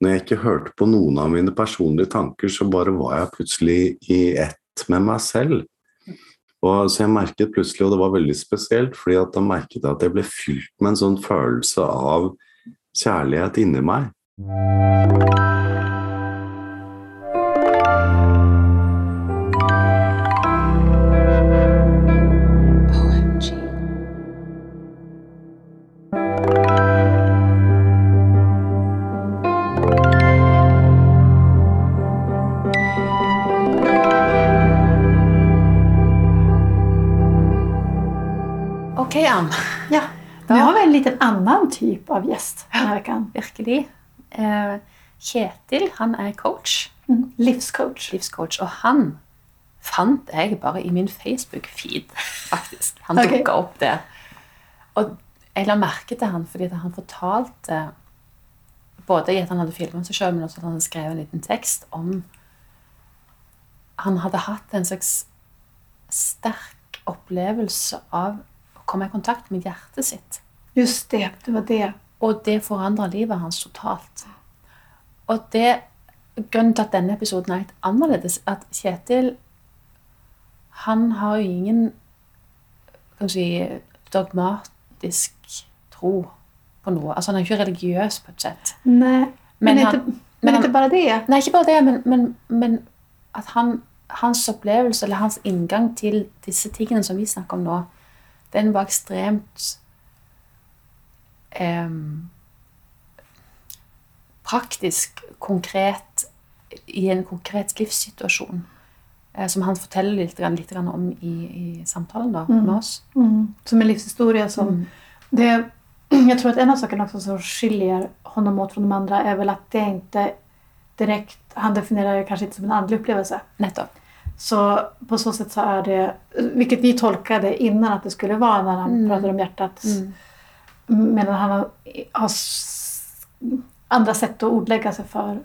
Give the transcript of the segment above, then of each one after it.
når jeg ikke hørte på noen av mine personlige tanker, så bare var jeg plutselig i ett med meg selv. Og så jeg merket plutselig, og det var veldig spesielt, fordi da merket jeg at jeg ble fylt med en sånn følelse av kjærlighet inni meg. Ann. Ja. Nu har vi en liten annen typ av gjest denne veckan. Virkelig. Eh, Kjetil han er coach. Mm. Livscoach. Livscoach. Og han fant jeg bare i min Facebook-feed, faktisk. Han dukka okay. opp der. Og jeg la merke til han fordi han fortalte både i at han hadde filmet seg selv, men også at han skrev en liten tekst om Han hadde hatt en slags sterk opplevelse av komme i kontakt med hjertet sitt. Just det, det var det. Og det forandra livet hans totalt. Og det, grunnen til at denne episoden er litt annerledes, at Kjetil Han har jo ingen kan si, dogmatisk tro på noe. Altså Han er ikke religiøs på et sett. Nei, men, Men inte, han- men han- inte det. Nei, ikke bare det, men, men, men at han, hans opplevelse, eller hans inngang til disse tingene som vi snakker om nå, den var ekstremt em, praktisk, konkret, i en konkret livssituasjon. eh, Som han forteller litt, litt om i, i samtalen da, Mm. med oss. Mm. Som en livshistorie som... Mm. Det, Jeg tror at en av sakene som skiljer honom åt fra de andre, er vel at det ikke direkte han definerer det kanskje ikke som en andelig opplevelse. Nettopp. Så på så sätt så är det, vilket vi tolkade innan att det skulle vara när han Mm. pratade om hjärtat. Mm. Medan han har, har andra sätt att ordlägga sig för att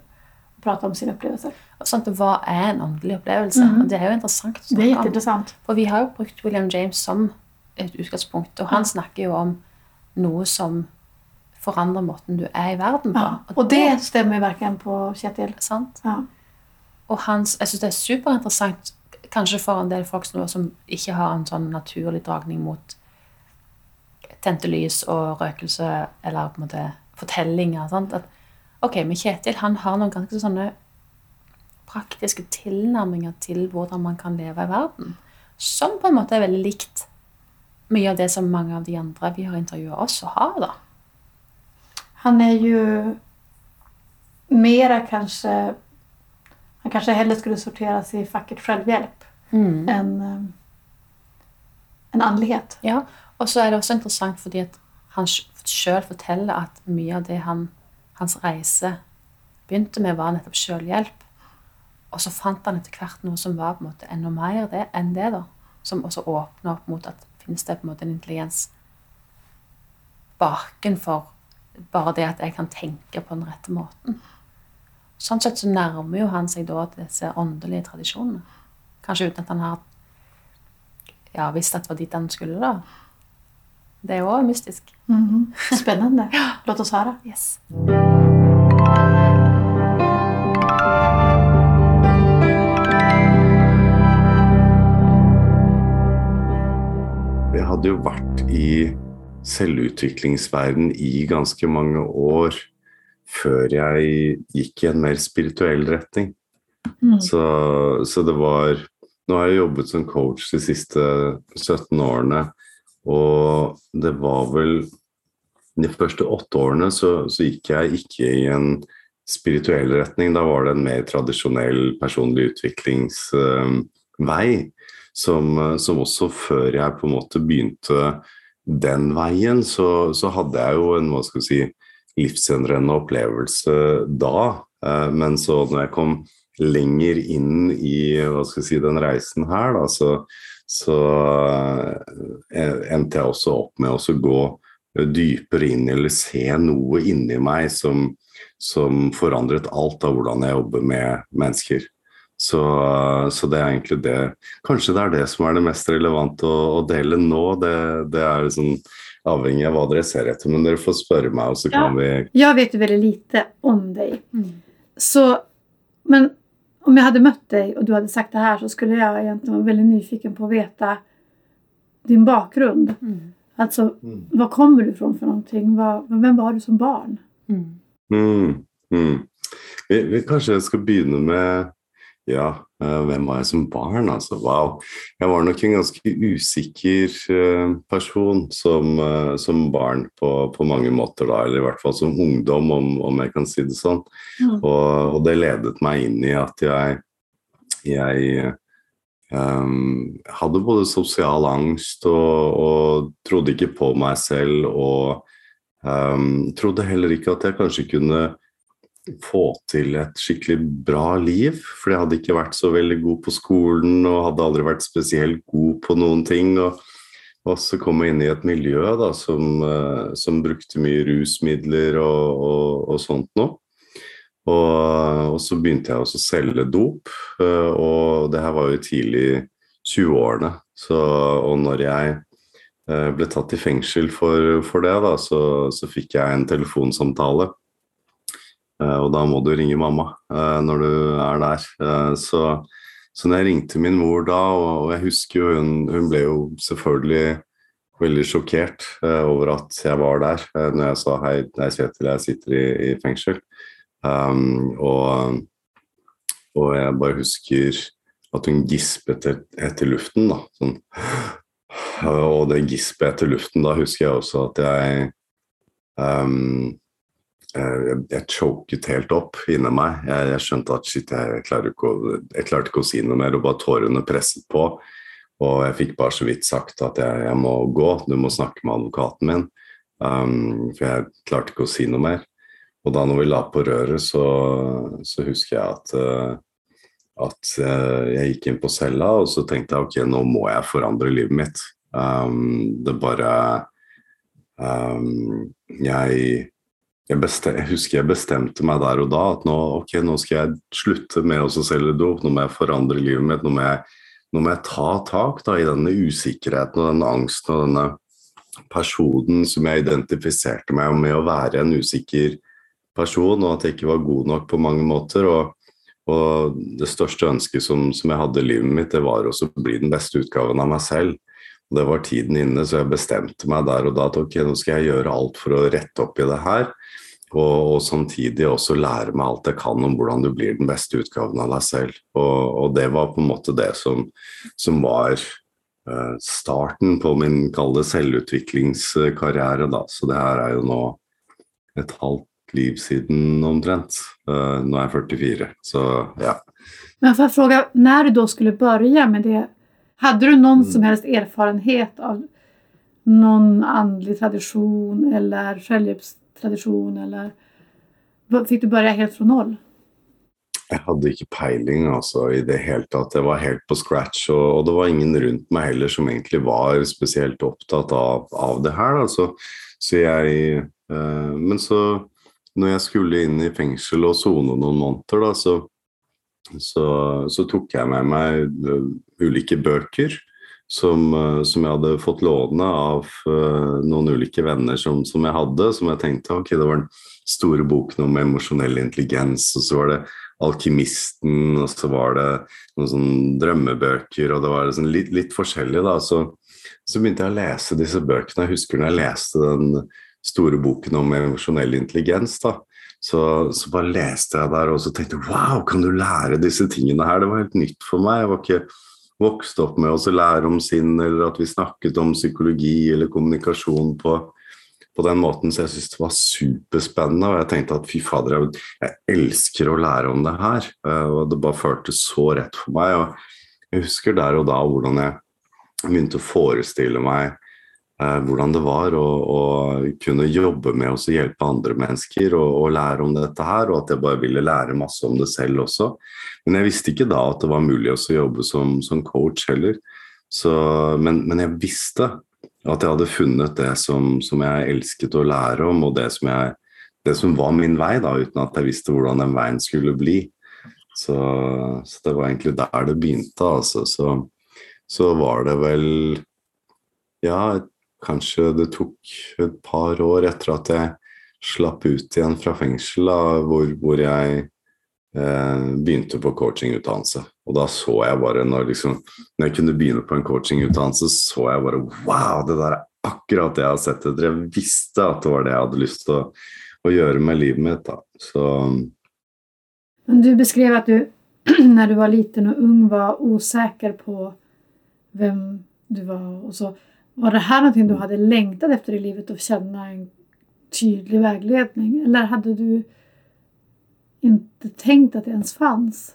prata om sine opplevelser. Og sånt, Hva er en åndelig opplevelse? Mm. Det er jo interessant å Det er interessant. For vi har jo brukt William James som et utgangspunkt, og han snakker jo om noe som forandrer måten du er i verden på. Ja. Og, det stemmer jo verken på Kjetil. sant? Ja. Og hans, jeg synes det er superinteressant, kanskje for en del folk som, ikke har en sånn naturlig dragning mot tente lys og røkelse, eller på en måte fortellinger. Sant? At, ok, men Kjetil han har noen ganske sånne praktiske tilnærminger til hvordan man kan leve i verden, som på en måte er veldig likt mye av det som mange av de andre vi har intervjuet også har. da. Han er jo mer kanske... Han kanske hellre skulle sorteras i facket självhjälp än eh, en andlighet. Ja, og så er det også interessant fordi at han sjøl forteller at mye av det han, hans reise begynte med, var nettopp selvhjelp. Og så fant han etter hvert noe som var på en måte enda mer det, enn det. da, Som også åpna opp mot at finnes det på en måte en intelligens bakenfor bare det at jeg kan tenke på den rette måten. Sånn sett så nærmer jo han seg da disse åndelige tradisjonene. Kanskje uten at han har ja, visst at det var dit han skulle, da. Det er jo også mystisk. Mm -hmm. Spennende. Låt oss höra. Yes. Jeg hadde jo vært i selvutviklingsverden i ganske mange år før jeg gikk i en mer spirituell retning. Mm. Så, så det var Nå har jeg jobbet som coach de siste 17 årene, og det var vel De første åtte årene så, så gikk jeg ikke i en spirituell retning. Da var det en mer tradisjonell personlig utviklingsvei. Som, som også før jeg på en måte begynte den veien, så, så hadde jeg jo en hva skal vi si, livsendrende opplevelse da. Eh, Men så når jeg kom lenger inn i hva skal jeg si, den reisen her, da, så, så eh, endte jeg også opp med å gå dypere inn eller se noe inni meg som, som forandret alt av hvordan jeg jobber med mennesker. Så, så det er egentlig det Kanskje det er det som er det mest relevante å, å dele nå. Det, det er sånn avhengig av hva dere ser etter. Men dere får spørre meg, og så kan vi Jeg vet veldig lite om deg. Mm. Så, men om jeg hadde møtt deg, og du hadde sagt det her, så skulle jeg egentlig være veldig nyfiken på å vite din bakgrunn. Mm. Alltså, hva kommer du fra for noe? Hvem vem var du som barn? Mm. Mm, mm. Vi, vi kanskje skal begynne med ja, eh, hvem var jeg som barn? Altså, wow. Jeg var nok en ganske usikker eh, person som, eh, som barn på, på mange måter, da, eller i hvert fall som ungdom, om, om jeg kan si det sånn. Mm. Og, og det ledet meg inn i at jeg, jeg um, hadde både sosial angst og, og trodde ikke på meg selv, og um, trodde heller ikke at jeg kanskje kunne få til et skikkelig bra liv. For jeg hadde ikke vært så veldig god på skolen og hadde aldri vært spesielt god på noen ting. Og, og så kom jeg inn i et miljø da, som, eh, som brukte mye rusmidler og, og, og sånt noe. Og, så begynte jeg også å selge dop, eh, og det her var jo tidlig 20-årene. Og når jeg eh, ble tatt i fengsel for, for det, da, så, så fikk jeg en telefonsamtale. Eh, Og da må du ringe mamma eh, når du er der. Eh, Så, så når jeg ringte min mor da, og jeg husker jo hun, hun ble jo selvfølgelig veldig sjokkert over at jeg var der når jeg sa hei, jeg Kjetil, jeg sitter i, i fengsel. Um, og, og jeg bare husker at hun gispet et, etter luften, da. Sånn. Og det gispet etter luften, da husker jeg også at jeg um, jeg, jeg choket helt opp inni meg. Jeg, jeg skjønte at shit, jeg, klarer ikke å, jeg klarte ikke å si noe mer, og bare tårene presset på. Og jeg fikk bare så vidt sagt at jeg, jeg må gå, du må snakke med advokaten min. Um, for jeg klarte ikke å si noe mer. Og da når vi la på røret, så, så husker jeg at, uh, at uh, jeg gikk inn på cella, og så tenkte jeg ok, nå må jeg forandre livet mitt. Um, det bare um, Jeg jeg, bestem, jeg husker jeg bestemte meg der og da at nå, okay, nå skal jeg slutte med å selge dop, nå må jeg forandre livet mitt, nå må jeg, nå må jeg ta tak da, i denne usikkerheten og denne angsten og denne personen som jeg identifiserte meg med å være en usikker person, og at jeg ikke var god nok på mange måter. Og, og det største ønsket som, som jeg hadde i livet mitt, det var også å bli den beste utgaven av meg selv. Og det var tiden inne, så jeg bestemte meg der og da at ok, nå skal jeg gjøre alt for å rette opp i det her. Og, og, samtidig også lære meg alt jeg kan om hvordan du blir den beste utgaven av deg selv. Og, og det var på en måte det som, som var eh, starten på min kalde selvutviklingskarriere. Da. Så det her er jo nå et halvt liv siden omtrent. Eh, nå er jeg 44, så ja. Men for å fråga, når du da skulle begynne med det, hadde du noen Mm. som helst erfarenhet av noen andelig tradisjon eller självhjälpstradition eller Fikk du bare helt fra noll? Jeg hadde ikke peiling altså, i det hele tatt. Jeg var helt på scratch, og, og det var ingen rundt meg heller som egentlig var spesielt opptatt av, av det her. Altså. Så jeg eh, Men så, når jeg skulle inn i fengsel og sone noen måneder, da, så, så, så tok jeg med meg eh, ulike bøker. Som, eh, som jeg hadde fått låne av eh, noen ulike venner som, som jeg hadde. Som jeg tenkte ok, det var den store boken om emosjonell intelligens, og så var det Alkymisten, og så var det noen sånne drømmebøker, og det var sånn litt, litt forskjellig, da. Så, så begynte jeg å lese disse bøkene. Jeg husker når jeg leste den store boken om emosjonell intelligens, da. Så, så bare leste jeg der og så tenkte wow, kan du lære disse tingene her? Det var helt nytt for meg. Jeg var ikke vokst opp med å lære om sinn, eller at vi snakket om psykologi eller kommunikasjon på, på den måten, så jeg syntes det var superspennende. Og jeg tenkte at fy fader, jeg, jeg elsker å lære om det her. eh, Og det bare føltes så rett for meg. Og jeg husker der og da hvordan jeg begynte å forestille meg hvordan det var å, å kunne jobbe med å hjelpe andre mennesker og, og lære om dette her, og at jeg bare ville lære masse om det selv også. Men jeg visste ikke da at det var mulig å jobbe som, som coach heller. Så, men, men jeg visste at jeg hadde funnet det som, som jeg elsket å lære om, og det som, jeg, det som var min vei, da, uten at jeg visste hvordan den veien skulle bli. Så, så det var egentlig der det begynte. Altså. Så, så var det vel ja, et kanskje det tok et par år etter at jeg slapp ut igjen fra fengsel, da, hvor, hvor jeg eh, begynte på coachingutdannelse. Og da så jeg bare, når, liksom, når jeg kunne begynne på en coachingutdannelse, så jeg bare Wow, det der er akkurat det jeg har sett etter. Jeg visste at det var det jeg hadde lyst til å, å gjøre med livet mitt. da. Så du beskrev at du når du var liten og ung var usikker på hvem du var. Og så var det her noe du hadde lengtet etter i livet, å kjenne en tydelig veiledning? Eller hadde du ikke tenkt at det ens fantes?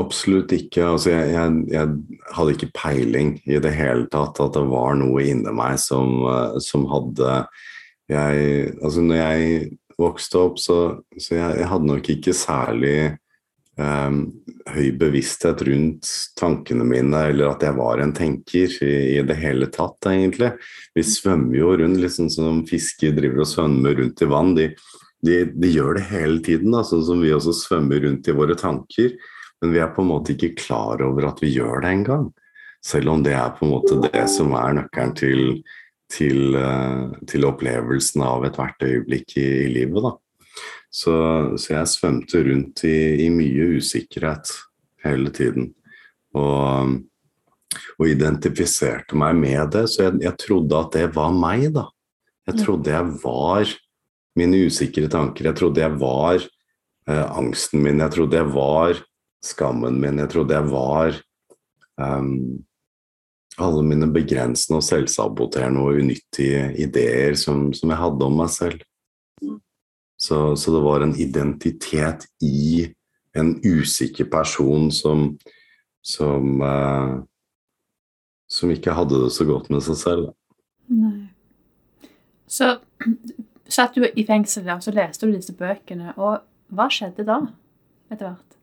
Absolutt ikke. Altså, jeg, jeg, jeg, hadde ikke peiling i det hele tatt at det var noe inni meg som, eh, som hadde jeg, altså Når jeg vokste opp, så, så jeg, jeg, hadde nok ikke særlig um, høy bevissthet rundt tankene mine, eller at jeg var en tenker i, i det hele tatt, egentlig. Vi svømmer jo rundt, liksom som fisker driver og svømmer rundt i vann. De, de, de gjør det hele tiden, da, sånn som vi også svømmer rundt i våre tanker. Men vi er på en måte ikke klar over at vi gjør det engang. Selv om det er på en måte det som er nøkkelen til til, eh, til opplevelsen av ethvert øyeblikk i, i livet. Da. Så, så, jeg svømte rundt i, i, mye usikkerhet hele tiden. Og, og, identifiserte meg med det, så jeg, jeg, trodde at det var meg, da. Jeg trodde jeg var mine usikre tanker. Jeg trodde jeg var eh, angsten min. Jeg trodde jeg var skammen min. Jeg trodde jeg var um, alle mine begrensende og selvsaboterende og unyttige ideer som, som, jeg hadde om meg selv. Så, så, det var en identitet i en usikker person som som, eh, som ikke hadde det så godt med seg selv. Nei. Så satt du i fengsel og så leste du disse bøkene. Og hva skjedde da, etter hvert?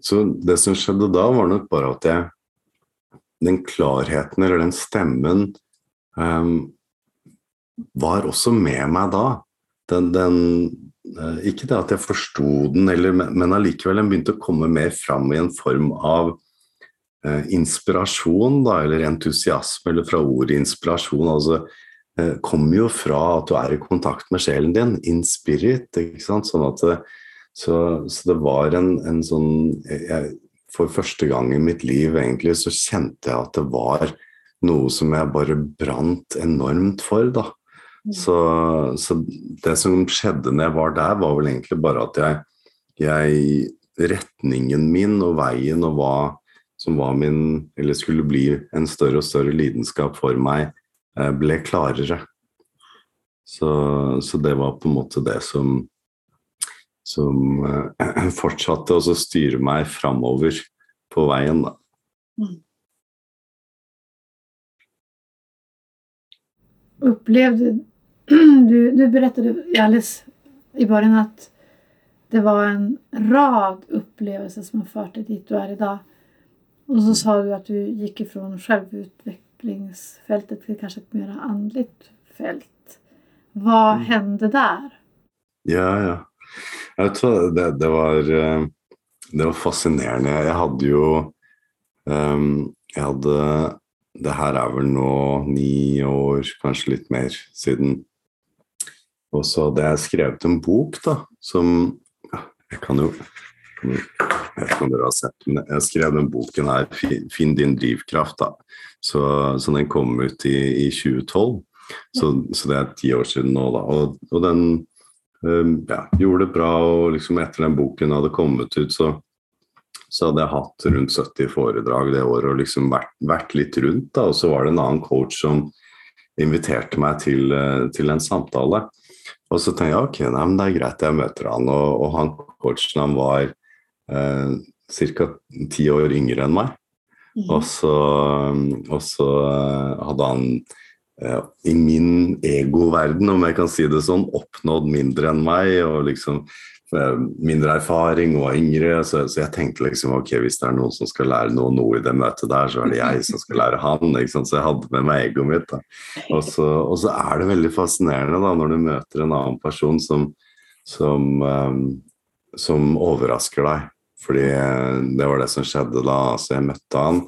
Så det som skjedde da, var nok bare at jeg den klarheten eller den stemmen um, var også med meg da. Den, den, uh, ikke det at jeg forsto den, eller, men allikevel den begynte å komme mer fram i en form av eh, inspirasjon, da, eller entusiasme, eller fra ordet inspirasjon. altså eh, kommer jo fra at du er i kontakt med sjelen din, in spirit. ikke sant, sånn at det, så, så, det var en, en sånn jeg, for første gang i mitt liv egentlig så kjente jeg at det var noe som jeg bare brant enormt for, da. Mm. Så, så, det som skjedde når jeg var der, var vel egentlig bare at jeg, jeg Retningen min og veien og hva som var min Eller skulle bli en større og større lidenskap for meg, eh, ble klarere. Så, så det var på en måte det som som uh, fortsatte å styre meg framover på veien, da. Mm. Du, du berättade alldeles i början att det var en rad upplevelser som har fört dig dit du är idag. Och så sa du att du gick ifrån självutvecklingsfältet till kanske ett mer andligt fält. Vad mm. hände där? Ja, ja. Jeg tror det, det, var, eh, det var fascinerende. Jag hade ju um, jag hade, Det her er vel nå ni år, kanskje litt mer siden. Og så hadde jeg skrevet en bok, da, som Jeg kan jo jeg vet ikke om dere har sett men Jeg skrev den boken her, 'Finn din drivkraft'. da. Så, så den kom ut i, i 2012. Så, så, det er ti år siden nå, da. Og, og den Ehm, ja, gjorde det bra, og liksom etter den boken hadde kommet ut, så, så hadde jeg hatt rundt 70 foredrag det året og liksom vært, vært, litt rundt. da, Og så var det en annen coach som inviterte meg til, eh, til en samtale. Og så tenkte jeg ok, nei, men det er greit, jeg møter han. Og, og han coachen han var eh, ca. ti år yngre enn meg. Mm. Og så, og så eh, hadde han i min egoverden, om jeg kan si det sånn, oppnådd mindre enn meg. og liksom eh, mindre erfaring og yngre. Så, så, jeg tenkte liksom ok, hvis det er noen som skal lære noe, nå i det møtet der, så er det jeg som skal lære han. ikke sant? Så jeg hadde med meg egoet mitt. da. Og så, og så, er det veldig fascinerende da, når du møter en annen person som, som, um, som overrasker deg Fordi det var det som skjedde da. Altså, jeg møtte han,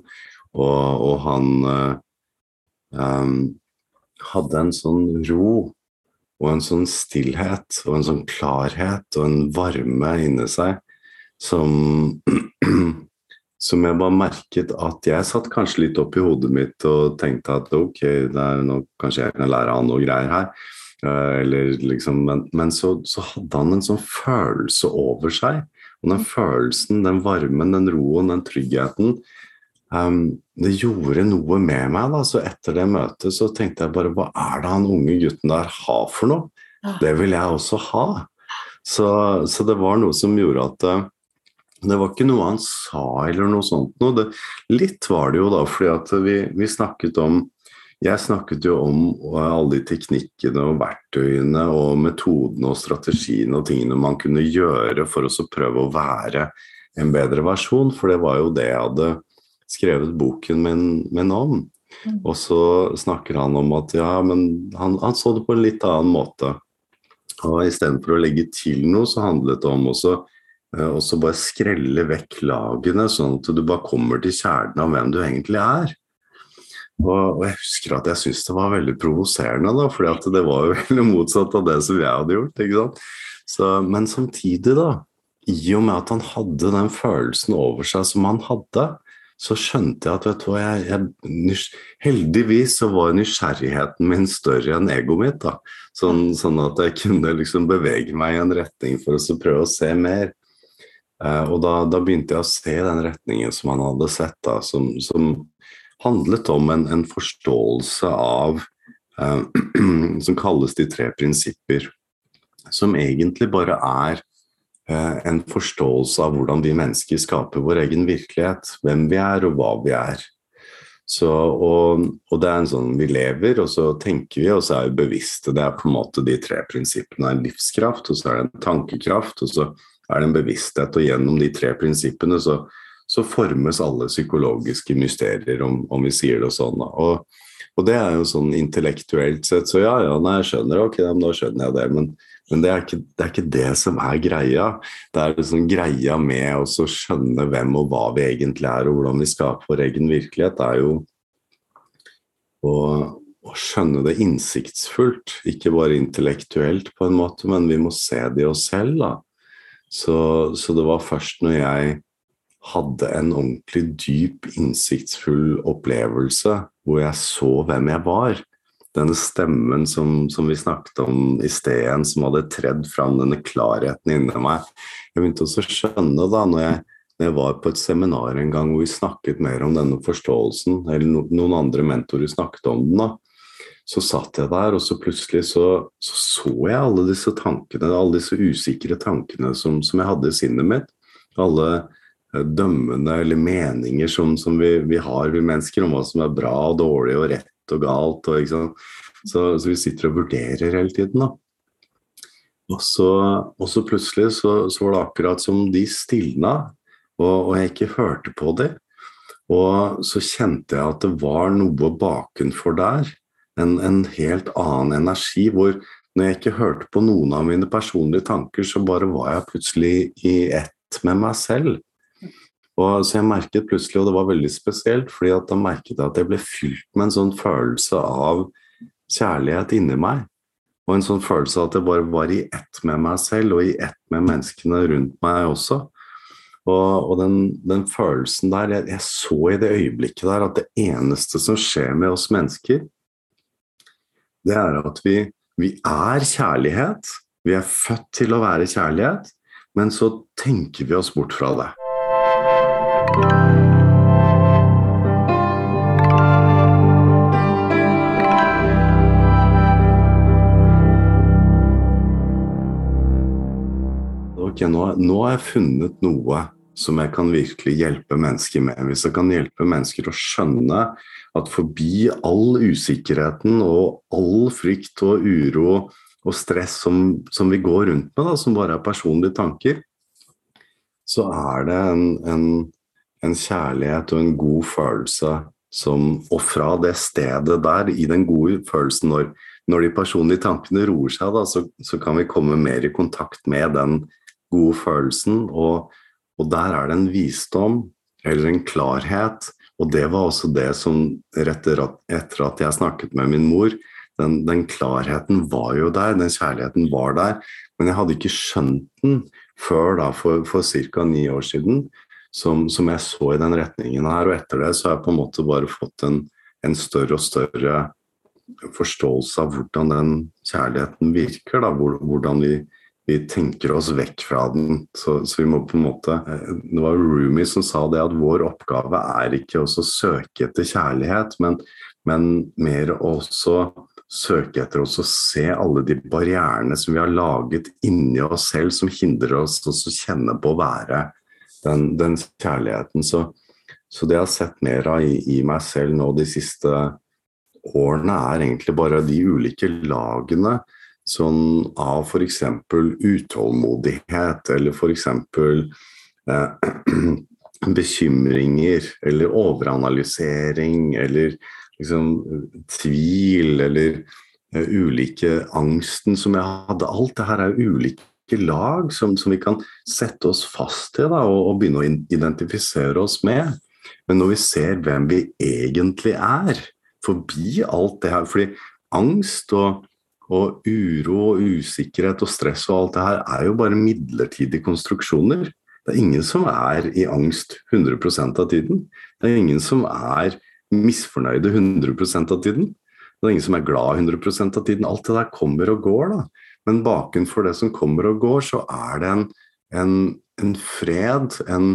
og, og han um, hadde en sånn ro og en sånn stillhet og en sånn klarhet og en varme inni seg som som jeg bare merket at jeg satt kanskje litt opp i hodet mitt og tenkte at ok, er nå kanskje jeg kan lære han noe greier her. Eh, eller liksom, men, men så, så, hadde han en sånn følelse over seg. Og den følelsen, den varmen, den roen, den tryggheten um, Det gjorde noe med meg. da, så Etter det møtet så tenkte jeg bare hva er det han unge gutten der har for noe? Det vil jeg også ha. Så, så det var noe som gjorde at uh, det var ikke noe han sa eller noe sånt noe. Det, litt var det jo da, fordi at vi, vi, snakket om Jeg snakket jo om alle de teknikkene og verktøyene og metodene og strategiene og tingene man kunne gjøre for å prøve å være en bedre versjon, for det var jo det jeg hadde skrevet boken min, med om. Mm. Og så snakker han om at ja, men han, han så det på en litt annen måte. Og istedenfor å legge til noe, så handlet det om også Eh, og så bare skrelle vekk lagene, sånn at du bare kommer til kjernen av hvem du egentlig er. Og, og jeg husker at jeg syntes det var veldig provoserende, da, for det var jo veldig motsatt av det som jeg hadde gjort. ikke sant? Så, men samtidig, da, i og med at han hadde den følelsen over seg som han hadde, så skjønte jeg at vet du hva, jeg, jeg, heldigvis så var nysgjerrigheten min større enn egoet mitt. da, sånn, sånn, at jeg kunne liksom bevege meg i en retning for å prøve å se mer. Eh, og da, da, begynte jeg å se den retningen som han hadde sett, da, som, som handlet om en, en forståelse av eh, Som kalles de tre prinsipper. Som egentlig bare er en forståelse av hvordan vi mennesker skaper vår egen virkelighet. Hvem vi er, og hva vi er. Så, og, og, det er en sånn Vi lever, og så tenker vi, og så er vi bevisste. Det er på en måte de tre prinsippene. En livskraft, og så er det en tankekraft, og så er det en bevissthet. Og gjennom de tre prinsippene så, så formes alle psykologiske mysterier, om, om vi sier det sånn. Og, og, det er jo sånn intellektuelt sett, så ja, ja, nei, jeg skjønner, ok, da skjønner jeg det. Men, men det, er ikke, det, er ikke, det som er greia. Det er liksom greia med å skjønne hvem og hva vi egentlig er, og hvordan vi skaper vår egen virkelighet, det er jo å, å skjønne det innsiktsfullt, ikke bare intellektuelt på en måte, men vi må se det i oss selv. da. Så, så, det var først når jeg hadde en ordentlig dyp, innsiktsfull opplevelse hvor jeg så hvem jeg var, denne stemmen som, som vi snakket om i sted, som hadde tredd fram denne klarheten inni meg Jeg begynte også å skjønne da, når jeg, når jeg, var på et seminar en gang hvor vi snakket mer om denne forståelsen, eller no, noen andre mentorer snakket om den, da, så satt jeg der, og så plutselig så så, så jeg alle disse tankene, alle disse usikre tankene som, som jeg hadde i sinnet mitt. Alle eh, dømmende eller meninger som, som vi, vi, har, vi mennesker, om hva som er bra og dårlig og rett og galt. Og, så, så, vi sitter og vurderer hele tiden. Og så, og så plutselig så, så, var det akkurat som de stilna, og, og jeg ikke hørte på dem. Og så kjente jeg at det var noe bakenfor der en, en, helt annen energi, hvor når jeg ikke hørte på noen av mine personlige tanker, så bare var jeg plutselig i ett med meg selv. Og, så jeg merket plutselig, og det var veldig spesielt, fordi at da merket jeg at jeg ble fylt med en sånn følelse av kjærlighet inni meg. Og en sånn følelse av at jeg bare var i ett med meg selv, og i ett med menneskene rundt meg også. Og, og den, den, følelsen der jeg, jeg, så i det øyeblikket der at det eneste som skjer med oss mennesker, det er at vi, vi er kjærlighet. Vi er født til å være kjærlighet, men så tenker vi oss bort fra det. Ok, nå, nå har jeg funnet noe som jeg kan virkelig hjelpe mennesker med. Hvis jeg kan hjelpe mennesker å skjønne at forbi all usikkerheten og all frykt og uro og stress som, som vi går rundt med, da, som bare er personlige tanker, så er det en, en, en kjærlighet og en god følelse som Og fra det stedet der, i den gode følelsen, når, når de personlige tankene roer seg, da, så, så, kan vi komme mer i kontakt med den gode følelsen. og Og der er det en visdom, eller en klarhet, og det var også det som etter at, jeg snakket med min mor, den, den, klarheten var jo der, den kjærligheten var der, men jeg hadde ikke skjønt den før da for, for ca. ni år siden, som, som, jeg så i den retningen her. Og etter det så har jeg på en måte bare fått en, en større og større forståelse av hvordan den kjærligheten virker. Da, hvordan vi, vi tenker oss vekk fra den. Så, så, vi må på en måte Det var Rumi som sa det at vår oppgave er ikke å søke etter kjærlighet, men, men mer også søke etter oss å se alle de barrierene som vi har laget inni oss selv, som hindrer oss å kjenne på å være den, den kjærligheten. Så, så, det jeg har sett mer av i, i, meg selv nå de siste årene, er egentlig bare de ulike lagene sånn av f.eks. utålmodighet, eller f.eks. Eh, bekymringer, eller overanalysering, eller liksom, tvil eller uh, ulike angsten som jeg hadde. Alt det her er ulike lag som, som vi kan sette oss fast til da, og, og, begynne å identifisere oss med. Men når vi ser hvem vi egentlig er, forbi alt det her fordi angst og, og uro og usikkerhet og stress og alt det her er jo bare midlertidige konstruksjoner. Det er ingen som er i angst 100% av tiden. Det er ingen som er misfornøyde 100% av tiden. Det er ingen som er glad 100% av tiden. Alt det der kommer og går, da. Men bakenfor det som kommer og går, så er det en, en, en fred, en,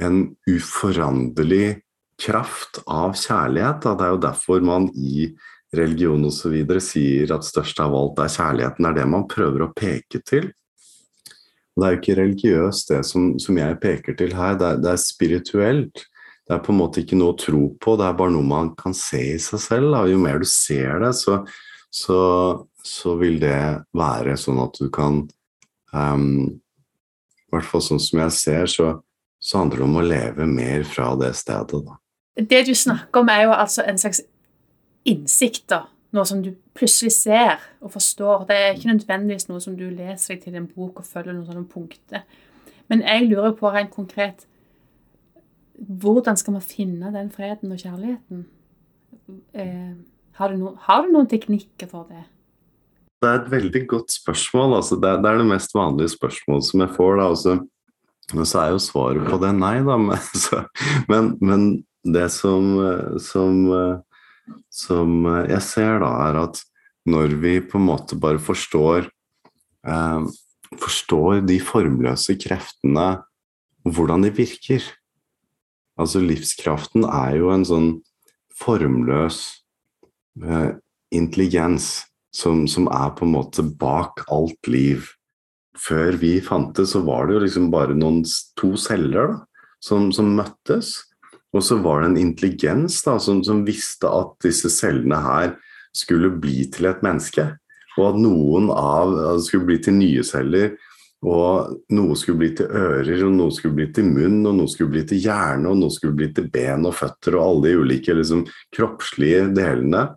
en, uforanderlig kraft av kjærlighet. Det er jo derfor man i religion osv. sier at størst av alt er kjærligheten. Det er det man prøver å peke til. Det er jo ikke religiøst, det som, som jeg peker til her. Det er, det er spirituelt. Det er på en måte ikke noe å tro på, det er bare noe man kan se i seg selv. Da. Jo mer du ser det, så, så, så, vil det være sånn at du kan um, I hvert fall sånn som jeg ser, så, så handler det om å leve mer fra det stedet. Da. Det du snakker om, er jo altså en slags innsikt, da. Noe som du plutselig ser og forstår. Det er ikke nødvendigvis noe som du leser deg til en bok og følger noen sånne punkter. Men jeg lurer på rent konkret hvordan skal man finne den freden og kjærligheten? Eh, har, du no, har, du noen teknikker for det? Det er et veldig godt spørsmål. Altså, det, er, det, mest vanlige spørsmålet som jeg får. Da. Altså, Men så er jo svaret på det nei, da. Men, så, men, men det som, som, som, jeg ser, da, er at når vi på en måte bare forstår eh, Forstår de formløse kreftene, hvordan de virker, Altså livskraften er jo en sånn formløs eh, intelligens som, som, er på en måte bak alt liv. Før vi fantes, så var det jo liksom bare noen to celler da, som, som møttes. Og så var det en intelligens da, som, som visste at disse cellene her skulle bli til et menneske. Og at noen av altså skulle bli til nye celler og noe skulle bli til ører, og noe skulle bli til munn, og noe skulle bli til hjerne, og noe skulle bli til ben og føtter, og alle de ulike liksom, kroppslige delene.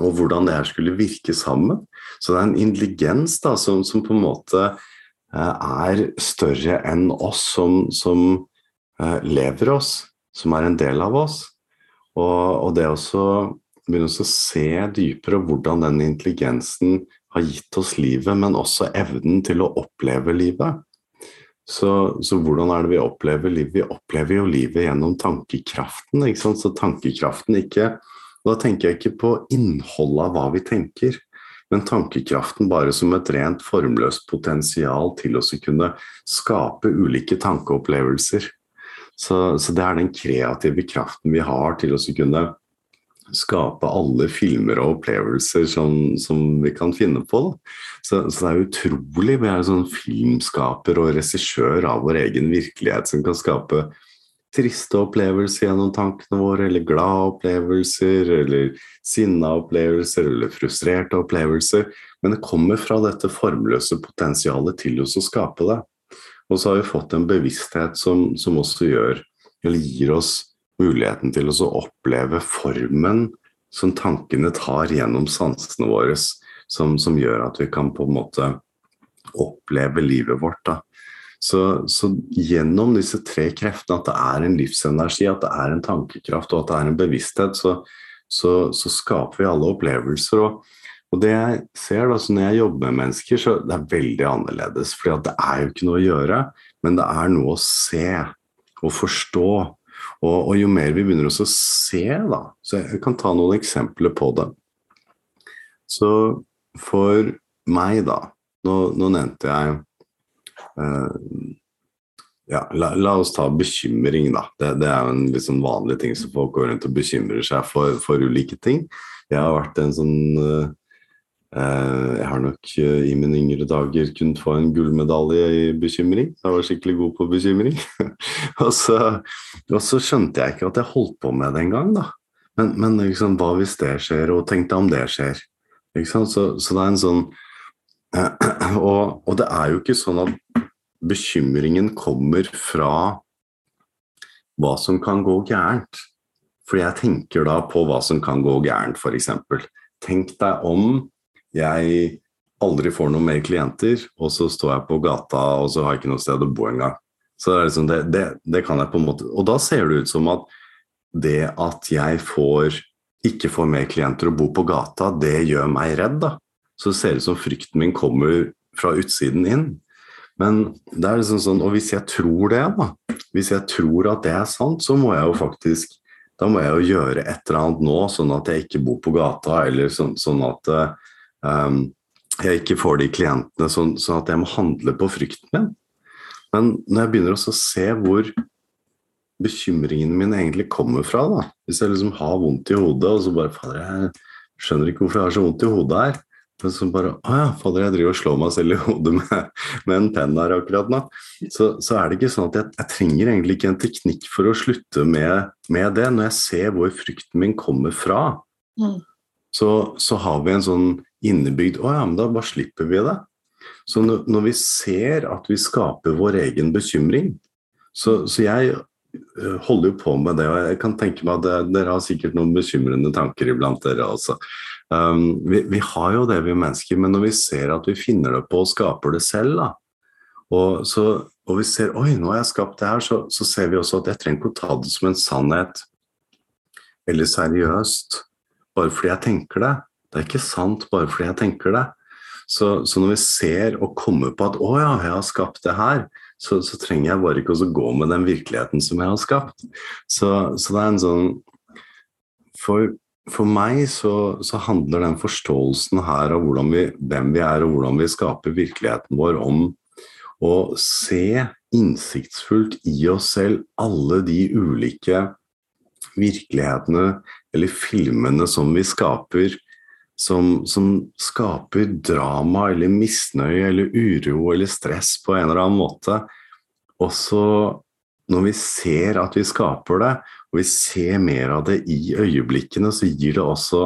Og hvordan det her skulle virke sammen. Så det er en intelligens da, som, som på en måte eh, er større enn oss som, som eh, lever oss, som er en del av oss. Og, og det å begynne å se dypere hvordan den intelligensen har gitt oss livet, men også evnen til å oppleve livet. Så, så, hvordan er det vi opplever livet? Vi opplever jo livet gjennom tankekraften. ikke sant? Så tankekraften ikke Da tenker jeg ikke på innholdet av hva vi tenker, men tankekraften bare som et rent formløst potensial til å kunne skape ulike tankeopplevelser. Så, så det er den kreative kraften vi har til å kunne skape alle filmer og opplevelser som, som vi kan finne på. Så, så, det er utrolig. Vi er sånn filmskaper og regissør av vår egen virkelighet som kan skape triste opplevelser gjennom tankene våre, eller glade opplevelser, eller sinna opplevelser, eller frustrerte opplevelser. Men det kommer fra dette formløse potensialet til oss å skape det. Og så har vi fått en bevissthet som, som også gjør, eller gir oss muligheten til å oppleve formen som tankene tar gjennom sansene våre, som, som, gjør at vi kan på en måte oppleve livet vårt. Da. Så, så, gjennom disse tre kreftene, at det er en livsenergi, at det er en tankekraft og at det er en bevissthet, så, så, så skaper vi alle opplevelser. Og, og, det jeg ser da, når jeg jobber med mennesker, så det er veldig annerledes. For det er jo ikke noe å gjøre, men det er noe å se og forstå. Og, og jo mer vi begynner å se, da Så jeg kan ta noen eksempler på det. Så for meg, da Nå, nå nevnte jeg ja, la, la, oss ta bekymring, da. Det, det er jo en liksom vanlig ting som folk går rundt og bekymrer seg for, for ulike ting. Jeg har vært en sånn uh, Jeg har nok uh, i mine yngre dager kunnet få en gullmedalje i bekymring. Jeg var skikkelig god på bekymring. og, så, og, så, skjønte jeg ikke at jeg holdt på med det engang, da. Men, men liksom, hva hvis det skjer, og tenk deg om det skjer. Så, så, det er en sånn og, og, det er jo ikke sånn at bekymringen kommer fra hva som kan gå gærent. For jeg tenker da på hva som kan gå gærent, f.eks. Tenk deg om jeg aldri får noen mer klienter, og så står jeg på gata og så har jeg ikke noe sted å bo engang. Så det, liksom det, det, det, kan jeg på en måte Og da ser det ut som at det at jeg får, ikke får mer klienter og bor på gata, det gjør meg redd, da så det ser ut som frykten min kommer fra utsiden inn. Men det er liksom sånn, og hvis jeg tror det, da, hvis jeg tror at det er sant, så må jeg jo faktisk da må jeg jo gjøre et eller annet nå, sånn at jeg ikke bor på gata, eller sånn, sånn at um, jeg ikke får de klientene, sånn, sånn, at jeg må handle på frykten min. Men når jeg begynner å se hvor bekymringen min egentlig kommer fra, da, hvis jeg liksom har vondt i hodet, og så bare Fader, jeg skjønner ikke hvorfor jeg har så vondt i hodet her. Men så bare Å ja, fader, jeg driver og slår meg selv i hodet med, med en penn her akkurat nå. Så, så, er det ikke sånn at jeg, jeg, trenger egentlig ikke en teknikk for å slutte med, med det. Når jeg ser hvor frykten min kommer fra, mm. så, så, har vi en sånn innebygd Å ja, men da bare slipper vi det. Så når, når vi ser at vi skaper vår egen bekymring Så, så jeg holder jo på med det, og jeg kan tenke meg at dere har sikkert noen bekymrende tanker iblant dere også. Um, vi, vi, har jo det, vi mennesker, men når vi ser at vi finner det på og skaper det selv, da, og, så, og vi ser oi, nå har jeg skapt det her, så, så, ser vi også at jeg trenger ikke å ta det som en sannhet eller seriøst bare fordi jeg tenker det. Det er ikke sant bare fordi jeg tenker det. Så, så når vi ser og kommer på at å ja, jeg har skapt det her, så, så trenger jeg bare ikke å gå med den virkeligheten som jeg har skapt. Så, så det er en sånn For for meg så, så, handler den forståelsen her av vi, hvem vi er og hvordan vi skaper virkeligheten vår, om å se innsiktsfullt i oss selv alle de ulike virkelighetene eller filmene som vi skaper, som, som skaper drama eller misnøye eller uro eller stress på en eller annen måte. Også når vi ser at vi skaper det, og vi ser mer av det i øyeblikkene, så gir det også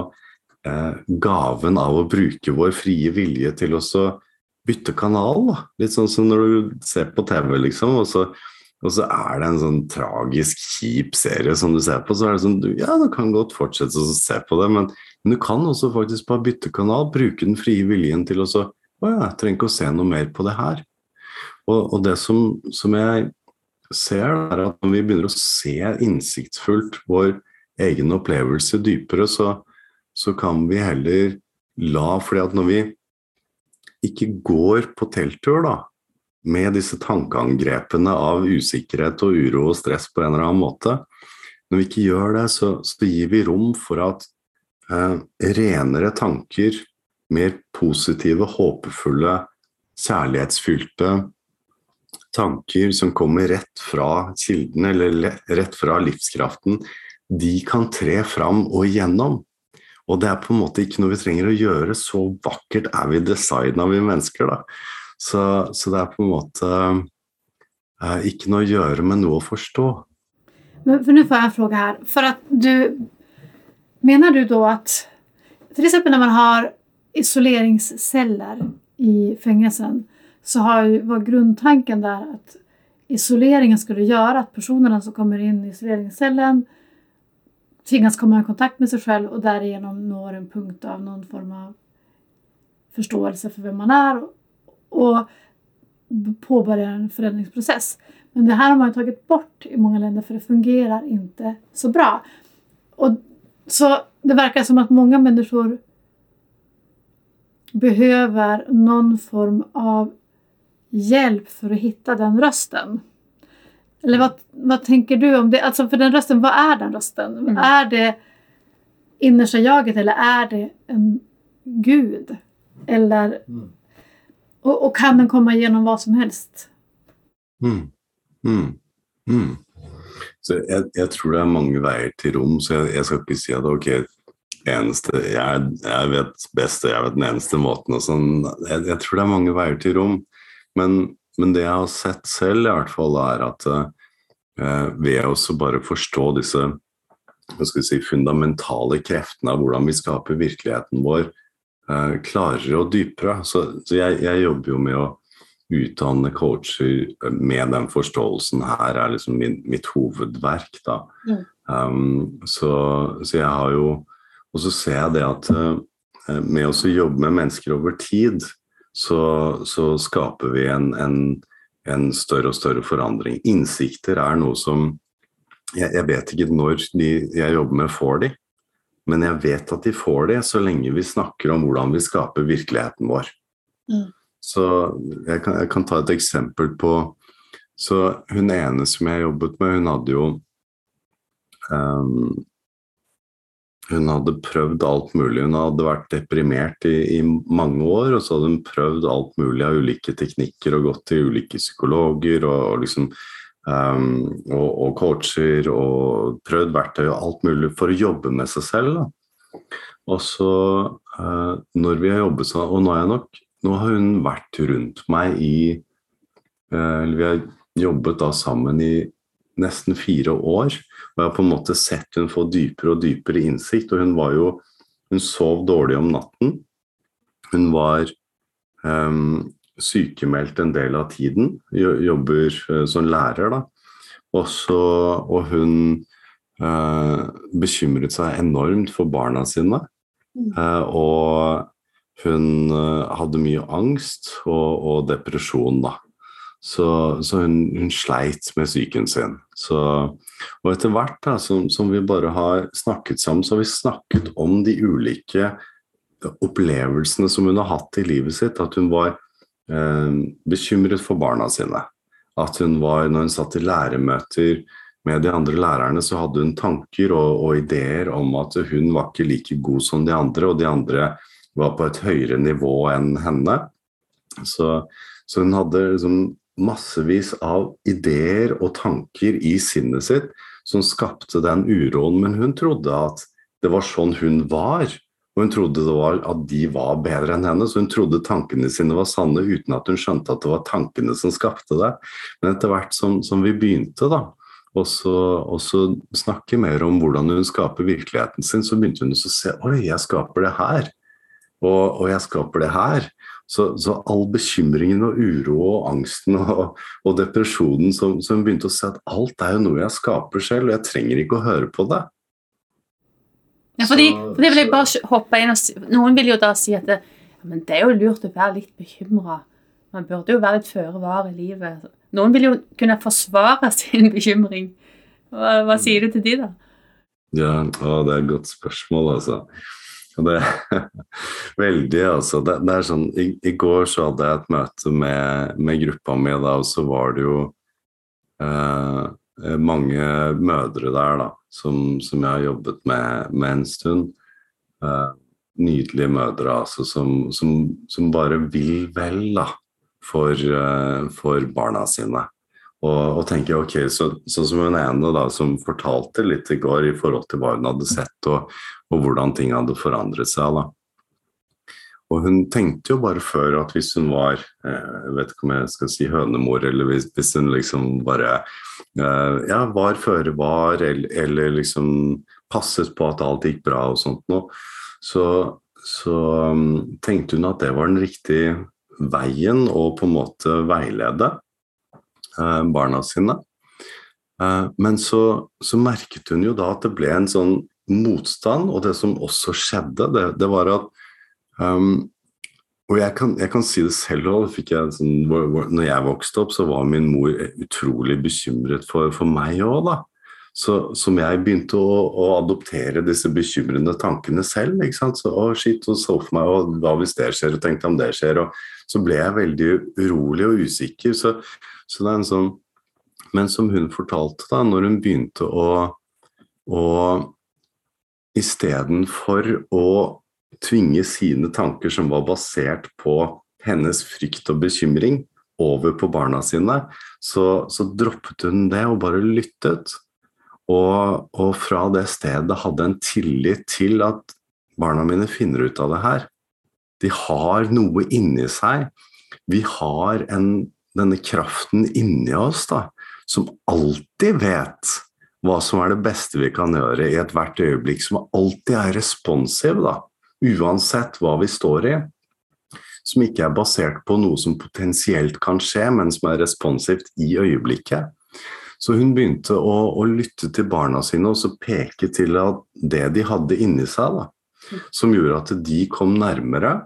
eh, gaven av å bruke vår frie vilje til å bytte kanal. Da. Litt sånn som når du ser på TV, liksom, og så, og så, er det en sånn tragisk, kjip serie som du ser på, så er det sånn Ja, du kan godt fortsette å se på det, men, men, du kan også faktisk bare bytte kanal, bruke den frie viljen til å Å ja, jeg trenger ikke å se noe mer på det her. Og, og det som, som jeg ser, er at når vi begynner å se innsiktsfullt vår egen opplevelse dypere, så, så kan vi heller la fordi at når vi ikke går på telttur da, med disse tankeangrepene av usikkerhet og uro og stress på en eller annen måte, når vi ikke gjør det, så, så gir vi rom for at eh, renere tanker, mer positive, håpefulle, kjærlighetsfylte tanker som kommer rett fra kilden, eller rett fra livskraften, de kan tre fram og igjennom. Og det er på en måte ikke noe vi trenger å gjøre. Så vakkert er vi designa, vi mennesker. da. Så, så, det er på en måte eh, ikke noe å gjøre, men noe å forstå. Men for Nå får jeg en spørsmål her. For at du Mener du da at F.eks. når man har isoleringsceller i fengselsen, så har, var grundtanken där att isoleringen skulle göra att personerna som kommer in i isoleringscellen tvingas komma i kontakt med sig själv och därigenom når en punkt av någon form av förståelse för vem man är. Och påbörjar en förändringsprocess. Men det här har man tagit bort i många länder för det fungerar inte så bra. Och så det verkar som att många människor behöver någon form av hjälp för att hitta den rösten. Eller vad, vad tänker du om det? Alltså för den rösten, vad är den rösten? Mm. Är det innersta jaget eller är det en gud? Eller, Mm. och, och kan den komma gjennom vad som helst? Mm. Mm. Mm. Så jeg, jeg tror det er mange veier til rom, så jeg, jeg skal ikke si at ok, eneste, jeg, jeg vet best og jeg vet den eneste måten og sånn. Jeg, jeg tror det er mange veier til rom. Men, men det jeg har sett selv, i hvert fall, er at eh, ved å bare forstå disse si, fundamentale kreftene av hvordan vi skaper virkeligheten vår, eh, klarere og dypere. Så, så jeg, jeg jobber jo med å utdanne coacher med den forståelsen her er liksom min, mitt hovedverk. da. Mm. Um, så, så jeg har jo Og så ser jeg det at eh, med å jobbe med mennesker over tid, så, så skaper vi en, en, en større og større forandring. Innsikter er noe som jeg, jeg vet ikke når de jeg jobber med, får de. Men jeg vet at de får det så lenge vi snakker om hvordan vi skaper virkeligheten vår. Mm. Så jeg kan, jeg kan ta et eksempel på Så hun ene som jeg jobbet med, hun hadde jo ehm, Hun hadde prøvd alt mulig. Hun hadde vært deprimert i, i mange år, og så hadde hun prøvd alt mulig av ulike teknikker og gått til ulike psykologer og, og liksom um, og, og coacher og prøvd verktøy og alt mulig for å jobbe med seg selv. Da. Og så, uh, når vi har jobbet sånn, og nå er jeg nok nå har hun vært rundt meg i uh, Vi har jobbet da sammen i nesten fire år. Og jeg har på en måte sett hun få dypere og dypere innsikt. Og hun var jo Hun sov dårlig om natten. Hun var um, sykemeldt en del av tiden. Jobber uh, som lærer, da. Også, og hun uh, bekymret seg enormt for barna sine. Eh, og hun hadde mye angst og, og depresjon, da. Så, så hun, hun sleit med psyken sin. Så, og etter hvert da, som, som vi bare har snakket sammen, så har vi snakket om de ulike opplevelsene som hun har hatt i livet sitt. At hun var eh, bekymret for barna sine. At hun var, når hun satt i læremøter med de andre lærerne, så hadde hun tanker og, og ideer om at hun var ikke like god som de andre, og de andre var på et høyere nivå enn henne. Så, så hun hadde liksom massevis av ideer og tanker i sinnet sitt som skapte den uroen, men hun trodde at det var sånn hun var. Og hun trodde det var at de var bedre enn henne, så hun trodde tankene sine var sanne uten at hun skjønte at det var tankene som skapte det. Men etter hvert som, som vi begynte da, og så, og så snakke mer om hvordan hun skaper virkeligheten sin, så begynte hun å se oi, jeg skaper det her. Og, og jeg skaper det her. Så, så all bekymringen og uro og angsten og, og depresjonen som, som begynte å se at alt er jo noe jeg skaper selv, og jeg trenger ikke å høre på det. Ja, fordi, Så- for det vil jeg bare hoppe inn og. Noen vil jo da si at det, men det er jo lurt å være litt bekymra. Man burde jo være litt føre var i livet. Noen vil jo kunne forsvare sin bekymring. Hva, hva sier du til de, da? Ja, å, det er et godt spørsmål, altså. Og Det, veldig, altså. Det, det er sånn, i, I går så hadde jeg et møte med, med gruppa mi, da, og så var det jo eh, mange mødre der da, som, som jeg har jobbet med, med en stund. Eh, nydelige mødre altså, som, som, som bare vil vel da, for, eh, for barna sine. Og, og tenker ok, så, så som hun ene da, som fortalte litt i går i forhold til hva hun hadde sett, og, og hvordan ting hadde forandret seg. da. Og hun tenkte jo bare før at hvis hun var eh, Jeg vet ikke om jeg skal si hønemor, eller hvis, hvis hun liksom bare eh, ja, var føre var, eller, eller liksom passet på at alt gikk bra og sånt noe, så, så um, tenkte hun at det var den riktige veien å på en måte veilede uh, barna sine. Uh, men så, så merket hun jo da at det ble en sånn motstand, og det som også skjedde, det, det var at um, og jeg kan, jeg kan, si det selv òg. Sånn, når jeg vokste opp, så var min mor utrolig bekymret for, for meg òg, da. Så som jeg begynte å, å, adoptere disse bekymrende tankene selv. ikke sant? Så, å shit, og så for meg, og hva hvis det skjer, og tenkte om det skjer. og Så ble jeg veldig urolig og usikker. Så, så det er en sånn Men som hun fortalte, da, når hun begynte å, å Istedenfor å tvinge sine tanker som var basert på hennes frykt og bekymring, over på barna sine, så, så droppet hun det og bare lyttet. Og, og, fra det stedet hadde en tillit til at barna mine finner ut av det her. De har noe inni seg. Vi har en, denne kraften inni oss da, som alltid vet hva som er det beste vi kan gjøre i ethvert øyeblikk, som alltid er responsiv. da uansett hva vi står i, som ikke er basert på noe som potensielt kan skje, men som er responsivt i øyeblikket. Så hun begynte å, å lytte til barna sine og så peke til det de hadde inni seg, da, som gjorde at de kom nærmere.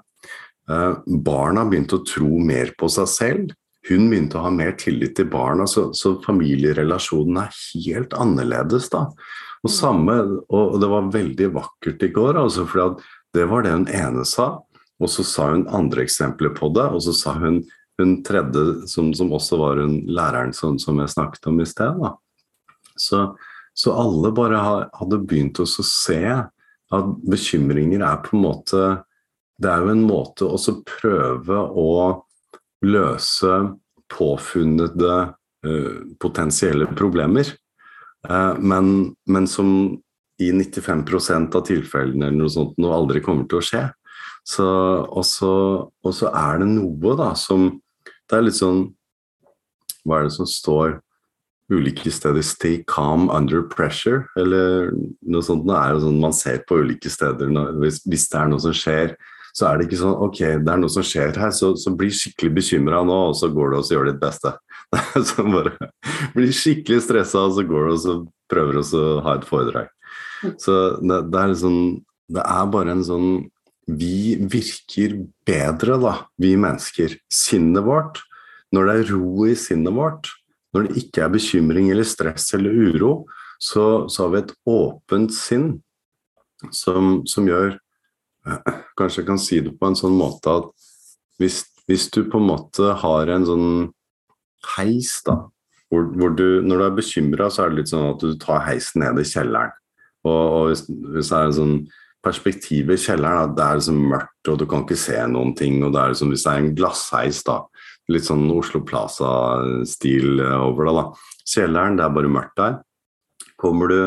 Eh, barna begynte å tro mer på seg selv. Hun begynte å ha mer tillit til barna, så, så familierelasjonen er helt annerledes da. Og, samme, og det var veldig vakkert i går, altså, for det var det hun ene sa. Og så sa hun andre eksempler på det, og så sa hun hun tredje, som, som også var hun læreren som, som, jeg snakket om i sted. Så, så, alle bare hadde begynt å se at bekymringer er på en måte Det er jo en måte å prøve å løse påfunnede uh, potensielle problemer. Uh, men, men, som i 95% av tilfellene eller noe sånt noe aldri kommer til å skje. Og, så, er det noe da som Det er litt sånn Hva er det som står ulike steder 'stay calm under pressure', eller noe sånt. Det er jo sånn man ser på ulike steder hvis, hvis, det er noe som skjer, så er det ikke sånn ok, det er noe som skjer her, så, så bli skikkelig bekymra nå, og så går du og gjør ditt beste. så bare bli skikkelig stressa, og så går du og prøver å ha et foredrag. Så det, det, er liksom Det er bare en sånn Vi virker bedre, da, vi mennesker. Sinnet vårt. Når det er ro i sinnet vårt, når det ikke er bekymring eller stress eller uro, så, så har vi et åpent sinn som, som, gjør Kanskje jeg kan si det på en sånn måte at hvis, hvis du på en måte har en sånn heis, da, hvor, hvor du, når du er bekymra, så er det litt sånn at du tar heisen ned i kjelleren. Og, og hvis, hvis, det er en sånn perspektiv i kjelleren, at det er liksom mørkt og du kan ikke se noen ting, og det er liksom, hvis det er en glassheis, da, litt sånn Oslo Plaza-stil over det, da. Kjelleren, det er bare mørkt der. Kommer du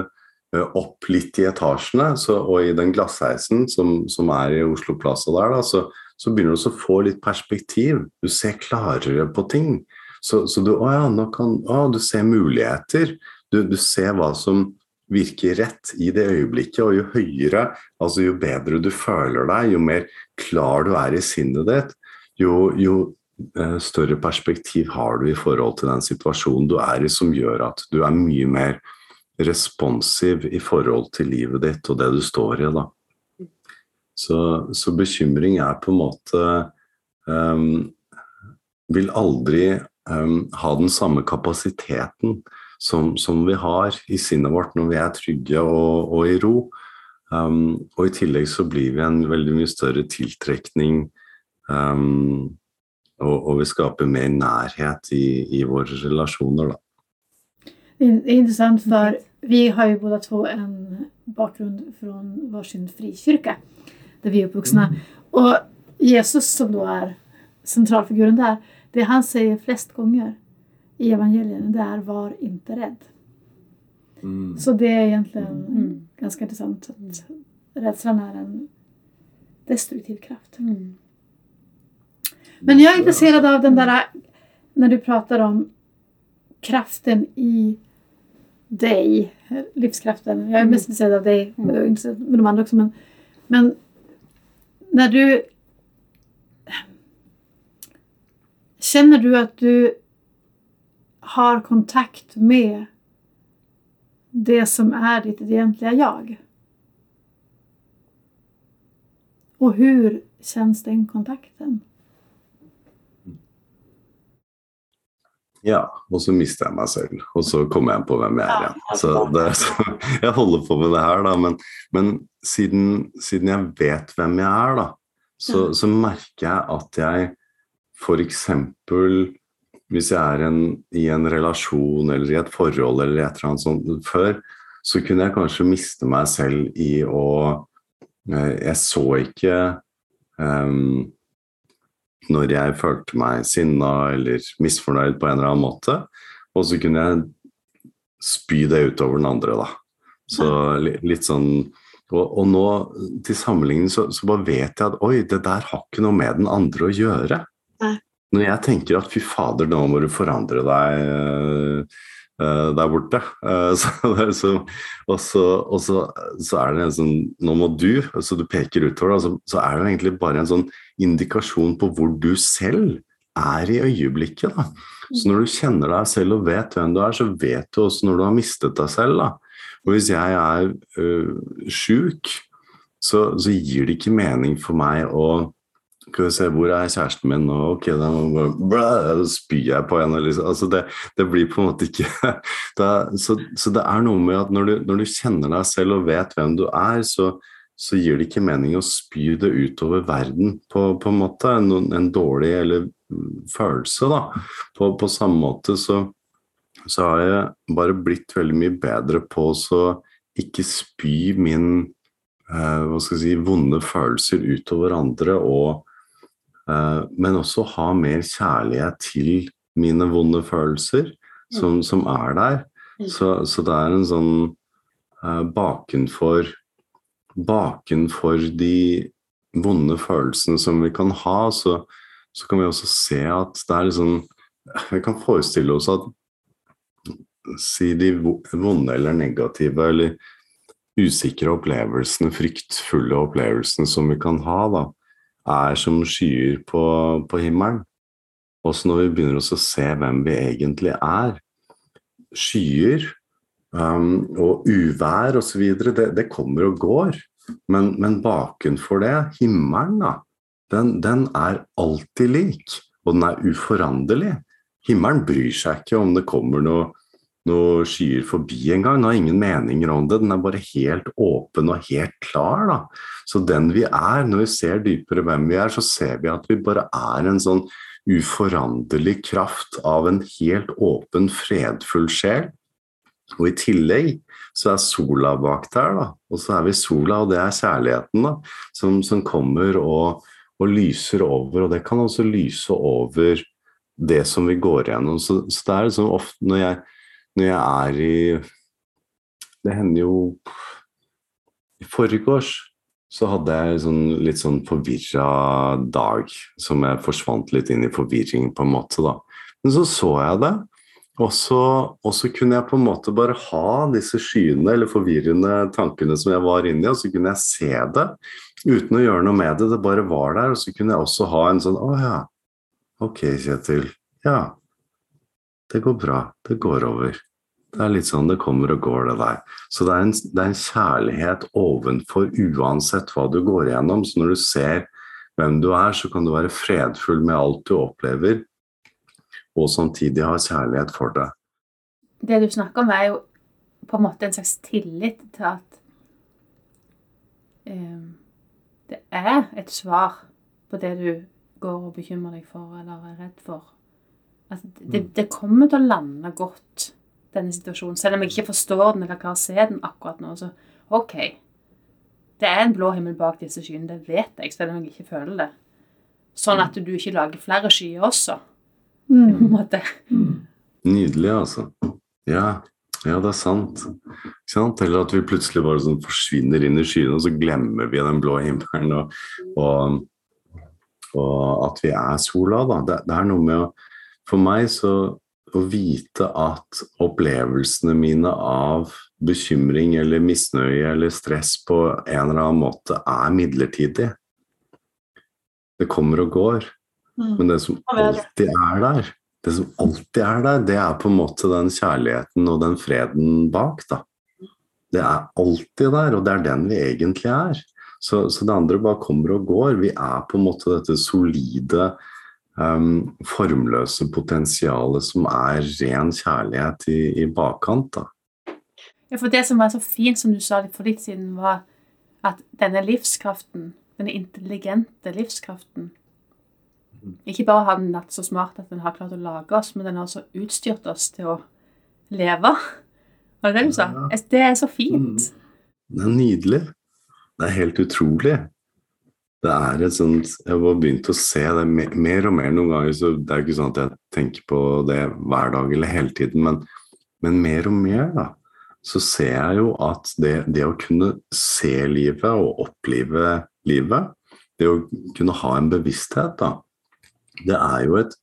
opp litt i etasjene, så, og i den glassheisen som, som, er i Oslo Plaza der, da, så, så begynner du å få litt perspektiv. Du ser klarere på ting. Så, så du, å ja, kan, å, du ser muligheter. Du, du ser hva som virker rett i det øyeblikket. Og jo høyere, altså jo bedre du føler deg, jo mer klar du er i sinnet ditt, jo, jo større perspektiv har du i forhold til den situasjonen du er i, som gjør at du er mye mer responsiv i forhold til livet ditt og det du står i. da. Så, så bekymring er på en måte um, Vil aldri um, ha den samme kapasiteten som, som, vi har i sinnet vårt når vi er trygge og, og i ro. Um, og i tillegg så blir vi en veldig mye større tiltrekning, og, og, vi skaper mer nærhet i, i våre relasjoner, da. Det er interessant, for vi har jo båda to en bakgrunn fra varsin frikirke, der vi er oppvoksne. Mm. Og Jesus, som da er sentralfiguren der, det han sier flest ganger, i evangelierna det är var inte rädd. Mm. Så det är egentligen mm. ganska intressant. Att rädslan är en destruktiv kraft. Mm. Men jag är intresserad av den där, när du pratar om kraften i dig, livskraften. Jag är mm. mest intresserad av dig, mm. med de andra också. Men, men när du... Känner du att du har kontakt med det som är ditt egentliga jag. Och hur känns den kontakten? Ja, og så mister jeg meg selv, og så kommer jeg på hvem jeg er igjen. Så, det, så jeg holder på med det her, da, men, men siden, siden, jeg vet hvem jeg er, da, så, så merker jeg at jeg f.eks. hvis jeg er en, i en relasjon eller i et forhold eller et eller annet sånt før, så kunne jeg kanskje miste meg selv i å eh, Jeg så ikke um, når jeg følte meg sinna eller misfornøyd på en eller annen måte. Og så kunne jeg spy det utover den andre, da. Så litt sånn og, og nå, til sammenligning, så, så, bare vet jeg at oi, det der har ikke noe med den andre å gjøre. Nei. Når jeg tenker at fy fader, nå må du forandre deg der borte. Uh, så, så, og, så, og så, så, er det en sånn Nå må du, så du peker utover, da, så, er det egentlig bare en sånn indikasjon på hvor du selv er i øyeblikket. Da. Så når du kjenner deg selv og vet hvem du er, så vet du også når du har mistet deg selv. Da. Og hvis jeg er øh, sjuk, så, så, gir det ikke mening for meg å skal vi se, Hvor er kjæresten min? nå? ok, da spyr jeg på henne. Liksom. Altså det, det, blir på en måte ikke er, så, så, det er noe med at når du, når du, kjenner deg selv og vet hvem du er, så, så gir det ikke mening å spy det utover verden på, på en måte. En, en, dårlig eller følelse, da. På, på samme måte så, så, har jeg bare blitt veldig mye bedre på å ikke spy min eh, hva skal jeg si, vonde følelser utover andre, og, men også ha mer kjærlighet til mine vonde følelser som, som er der. Mm. Så, så, det er en sånn eh, bakenfor bakenfor de vonde følelsene som vi kan ha, så, så kan vi også se at det er liksom Vi kan forestille oss at si de vonde eller negative eller usikre opplevelsene, fryktfulle opplevelsene som vi kan ha, da, er som skyer på, på himmelen. Også når vi begynner å se hvem vi egentlig er. Skyer Um, og uvær osv. Det, det kommer og går. Men, men bakenfor det, himmelen, da, den, den, er alltid lik. Og den er uforanderlig. Himmelen bryr seg ikke om det kommer noe, noe skyer forbi engang. Den har ingen meninger om det. Den er bare helt åpen og helt klar. Da. Så den vi er, når vi ser dypere hvem vi er, så ser vi at vi bare er en sånn uforanderlig kraft av en helt åpen, fredfull sjel og i tillegg så er sola bak der, da. Og så er vi sola, og det er kjærligheten, da, som, som kommer og, og, lyser over. Og det kan også lyse over det som vi går igjennom. Så, så det er liksom ofte når jeg, når jeg er i Det hender jo I forgårs så hadde jeg sånn, litt sånn forvirra dag, som jeg forsvant litt inn i forvirring, på en måte, da. Men så så jeg det, og så, og så, kunne jeg på en måte bare ha disse skyene eller forvirrende tankene som jeg var inni, og så kunne jeg se det uten å gjøre noe med det. Det bare var der. Og så kunne jeg også ha en sånn Å ja, ok, Kjetil. Ja, det går bra. Det går over. Det er litt sånn det kommer og går, det der. Så det er en, det er en kjærlighet ovenfor uansett hva du går igjennom. Så når du ser hvem du er, så kan du være fredfull med alt du opplever og samtidig ha kjærlighet for det. Det du snakker om, er jo på en måte en slags tillit til at um, det er et svar på det du går og bekymrer deg for eller er redd for. Altså, det, mm. det, kommer til å lande godt, denne situasjonen. Selv om jeg ikke forstår den eller klarer å se den akkurat nå. Så OK. Det er en blå himmel bak disse skyene, det vet jeg, selv om jeg ikke føler det. Sånn at du ikke lager flere skyer også mm. på en måte. Nydelig, altså. Ja, ja, det er sant. sant. Eller at vi plutselig bare sånn forsvinner inn i skyene, og så glemmer vi den blå himmelen. Og, og, og at vi er sola, da. Det, det, er noe med å For meg så å vite at opplevelsene mine av bekymring eller misnøye eller stress på en eller annen måte er midlertidig. Det kommer og går. Mm. Men det som alltid er der, det som alltid er der, det er på en måte den kjærligheten og den freden bak, da. Det er alltid der, og det er den vi egentlig er. Så, så, det andre bare kommer og går. Vi er på en måte dette solide, um, formløse potensialet som er ren kjærlighet i, i bakkant. da. Ja, for det som var så fint, som du sa for litt siden, var at denne livskraften, denne intelligente livskraften Ikke bare har den vært så smart at den har klart å lage oss, men den har også utstyrt oss til å leve. Var det det du sa? Det er så fint. Mm. Det er nydelig. Det er helt utrolig. Det er et sånt Jeg har begynt å se det mer og mer noen ganger. så Det er ikke sånn at jeg tenker på det hver dag eller hele tiden, men, men mer og mer, da så ser jeg jo at det, det, å kunne se livet og opplive livet, det å kunne ha en bevissthet, da, det er jo et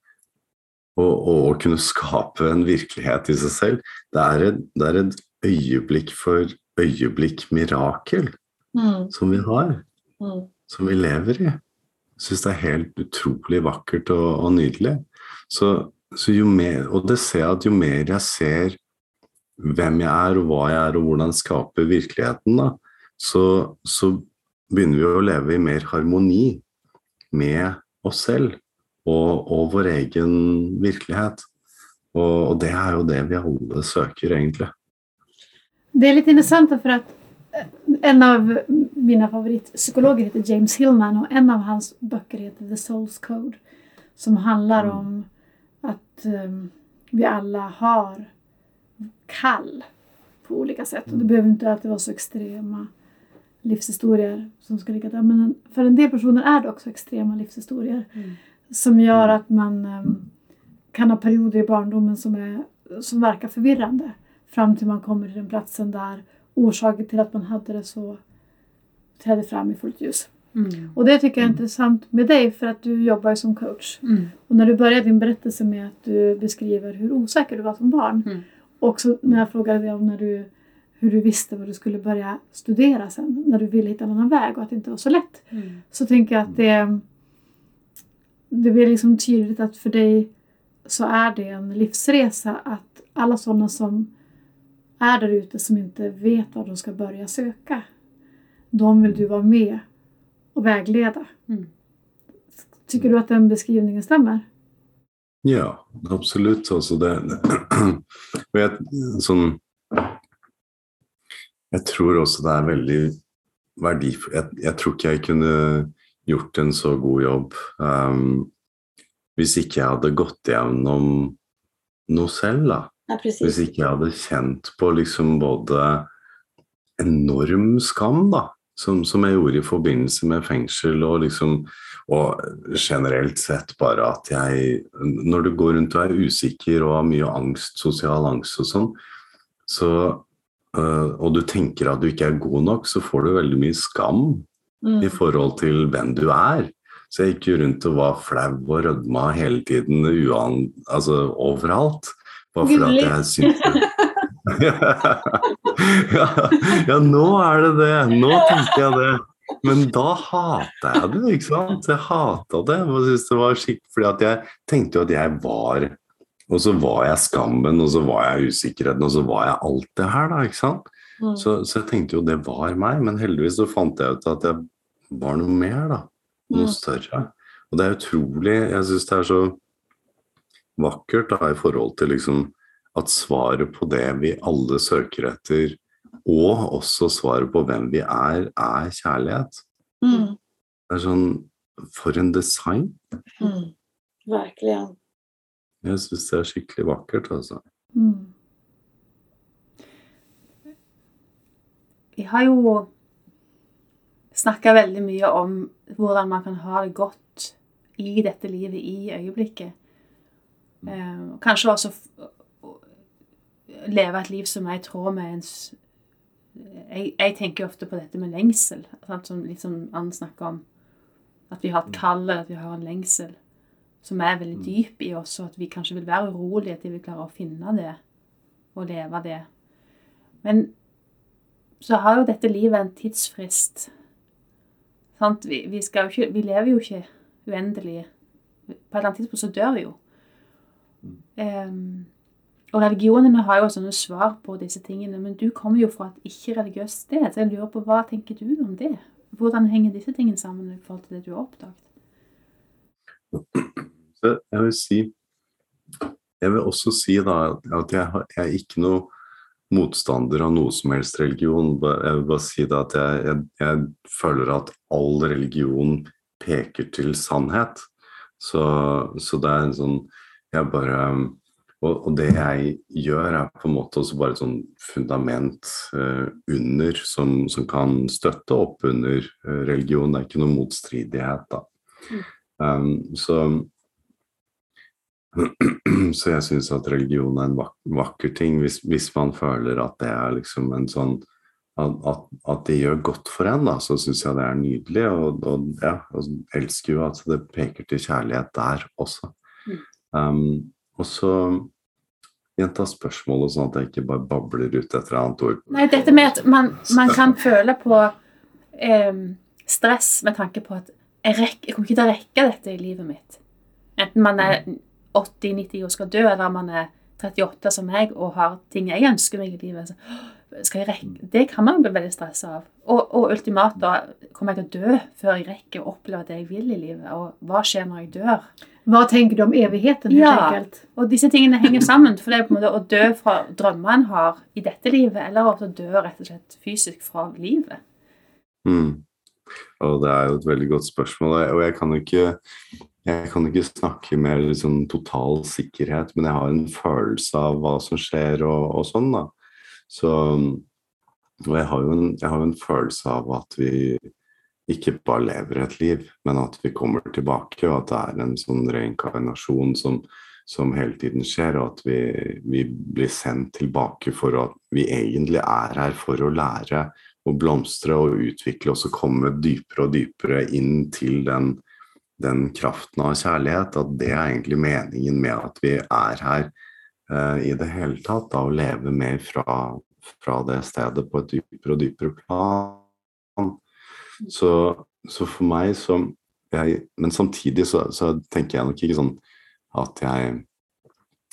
å, kunne skape en virkelighet i seg selv, det er et, det er et øyeblikk for øyeblikk mirakel mm. som vi har, mm. Som vi lever i. Jeg syns det er helt utrolig vakkert og, og nydelig. Så, så mer, og det ser jeg at jo mer jeg ser hvem jeg er, og hva jeg er, og hvordan jeg skaper virkeligheten, da, så, så, begynner vi å leve i mer harmoni med oss selv og, og vår egen virkelighet. Og, og, det er jo det vi alle søker, egentlig. Det er litt interessant, for at en av mine favorittpsykologer heter James Hillman, og en av hans bøker heter The Soul's Code, som handler mm. om at um, vi alle har kall på olika sätt. Och det behöver inte alltid vara så extrema livshistorier som ska ligga där. Men för en del personer är det också extrema livshistorier mm. som gör att man um, kan ha perioder i barndomen som, är, som verkar förvirrande fram till man kommer till den platsen där orsaken till att man hade det så trädde fram i fullt ljus. Mm. Och det tycker jag är mm. intressant med dig för att du jobbar som coach. Mm. Och när du börjar din berättelse med att du beskriver hur osäker du var som barn mm. Också när jag frågade dig om när du, hur du visste vad du skulle börja studera sen, när du ville hitta en annan väg och att det inte var så lätt. Mm. Så tänker jag att det, det blir liksom tydligt att för dig så är det en livsresa att alla sådana som är där ute som inte vet var de ska börja söka, de vill du vara med och vägleda. Mm. Tycker du att den beskrivningen stämmer? Ja, absolutt. Altså det, jeg, sånn, jeg tror også det er veldig verdifullt jeg, jeg, tror ikke jeg kunne gjort en så god jobb um, hvis ikke jeg hadde gått gjennom noe selv, da. Ja, hvis ikke jeg hadde kjent på liksom både enorm skam, da, som, som jeg gjorde i forbindelse med fengsel, og liksom og generelt sett bare at jeg Når du går rundt og er usikker og har mye angst, sosial angst og sånn, så øh, Og du tenker at du ikke er god nok, så får du veldig mye skam mm. i forhold til hvem du er. Så jeg gikk jo rundt og var flau og rødma hele tiden, uan, altså overalt. Bare fordi jeg syntes ja, ja, nå er det det. Nå tenker jeg det. Men da hata jeg det, ikke sant? Jeg hata det. Jeg synes det var skikkelig, fordi jeg tenkte jo at jeg var Og så var jeg skammen, og så var jeg usikkerheten, og så var jeg alt det her, da. ikke sant? Mm. Så, så, jeg tenkte jo det var meg, men heldigvis så fant jeg ut at jeg var noe mer, da. Noe mm. større. Og det er utrolig Jeg syns det er så vakkert da, i forhold til liksom at svaret på det vi alle søker etter, og også svaret på hvem vi er, er kjærlighet. Mm. Det er sånn For en design. Mm. Virkelig. Jeg syns det er skikkelig vakkert, altså. Mm. Jeg har jo snakka veldig mye om hvordan man kan ha det godt i dette livet, i øyeblikket. Eh, kanskje også leve et liv som er i tråd med ens jeg, jeg, tenker ofte på dette med lengsel. Sant? Som liksom Ann snakker om. At vi har et kall, at vi har en lengsel som er veldig mm. dyp i oss, og at vi kanskje vil være urolige til vi klarer å finne det og leve det. Men så har jo dette livet en tidsfrist. Sant? Vi, vi, ikke, vi lever jo ikke uendelig. På et eller annet tidspunkt så dør vi jo. Um, og religionene har jo sånne svar på disse tingene, men du kommer jo fra et ikke-religiøst sted, så jeg lurer på hva tenker du om det? hvordan henger disse tingene sammen i forhold til det du har oppdaget? Jeg vil si Jeg vil også si da at jeg, har- jeg er ikke noe motstander av noe som helst religion. Jeg vil bare si da at jeg, jeg, jeg føler at all religion peker til sannhet. Så, så det er en sånn Jeg bare og, og det jeg gjør, er på en måte også bare et sånn fundament eh, under som, som kan støtte opp under eh, religion. Det er ikke noe motstridighet, da. Um, så så jeg syns at religion er en vak vakker ting, hvis, hvis man føler at det er liksom en sånn at, at, at det gjør godt for en, da, så syns jeg det er nydelig. Og, og ja, og elsker jo at det peker til kjærlighet der også. Um, og så gjenta spørsmålet, sånn at jeg ikke bare babler ut et eller annet ord. Nei, dette med at man, man kan føle på em, stress med tanke på at jeg, rekker, jeg kommer ikke til å rekke dette i livet mitt. Enten man er 80-90 og skal dø, eller man er 38 som meg og har ting jeg ønsker meg i livet. Så skal jeg rekke? Det kan man bli veldig stressa av. Og, og ultimat, da kommer jeg til å dø før jeg rekker å oppleve det jeg vil i livet? Og hva skjer når jeg dør? Hva tenker du om evigheten, helt Ja. enkelt? Og disse tingene henger sammen. For det er på en måte å dø fra drømmer en har i dette livet, eller å dø rett og slett fysisk fra livet. Mm. Og det er jo et veldig godt spørsmål, og jeg kan jo ikke jeg kan ikke snakke med liksom total sikkerhet, men jeg har en følelse av hva som skjer og, og sånn, da. Så, og jeg har, jo en, jeg har jo en følelse av at vi ikke bare lever et liv, men at vi kommer tilbake, og at det er en sånn reinkarnasjon som, som hele tiden skjer, og at vi, vi blir sendt tilbake for at vi egentlig er her for å lære og blomstre og utvikle oss og komme dypere og dypere inn til den, den kraften av kjærlighet. At det er egentlig meningen med at vi er her eh, i det hele tatt. Da, å leve mer fra, fra det stedet på et dypere og dypere plan. Så, så for meg så jeg, Men samtidig så, så tenker jeg nok ikke sånn at jeg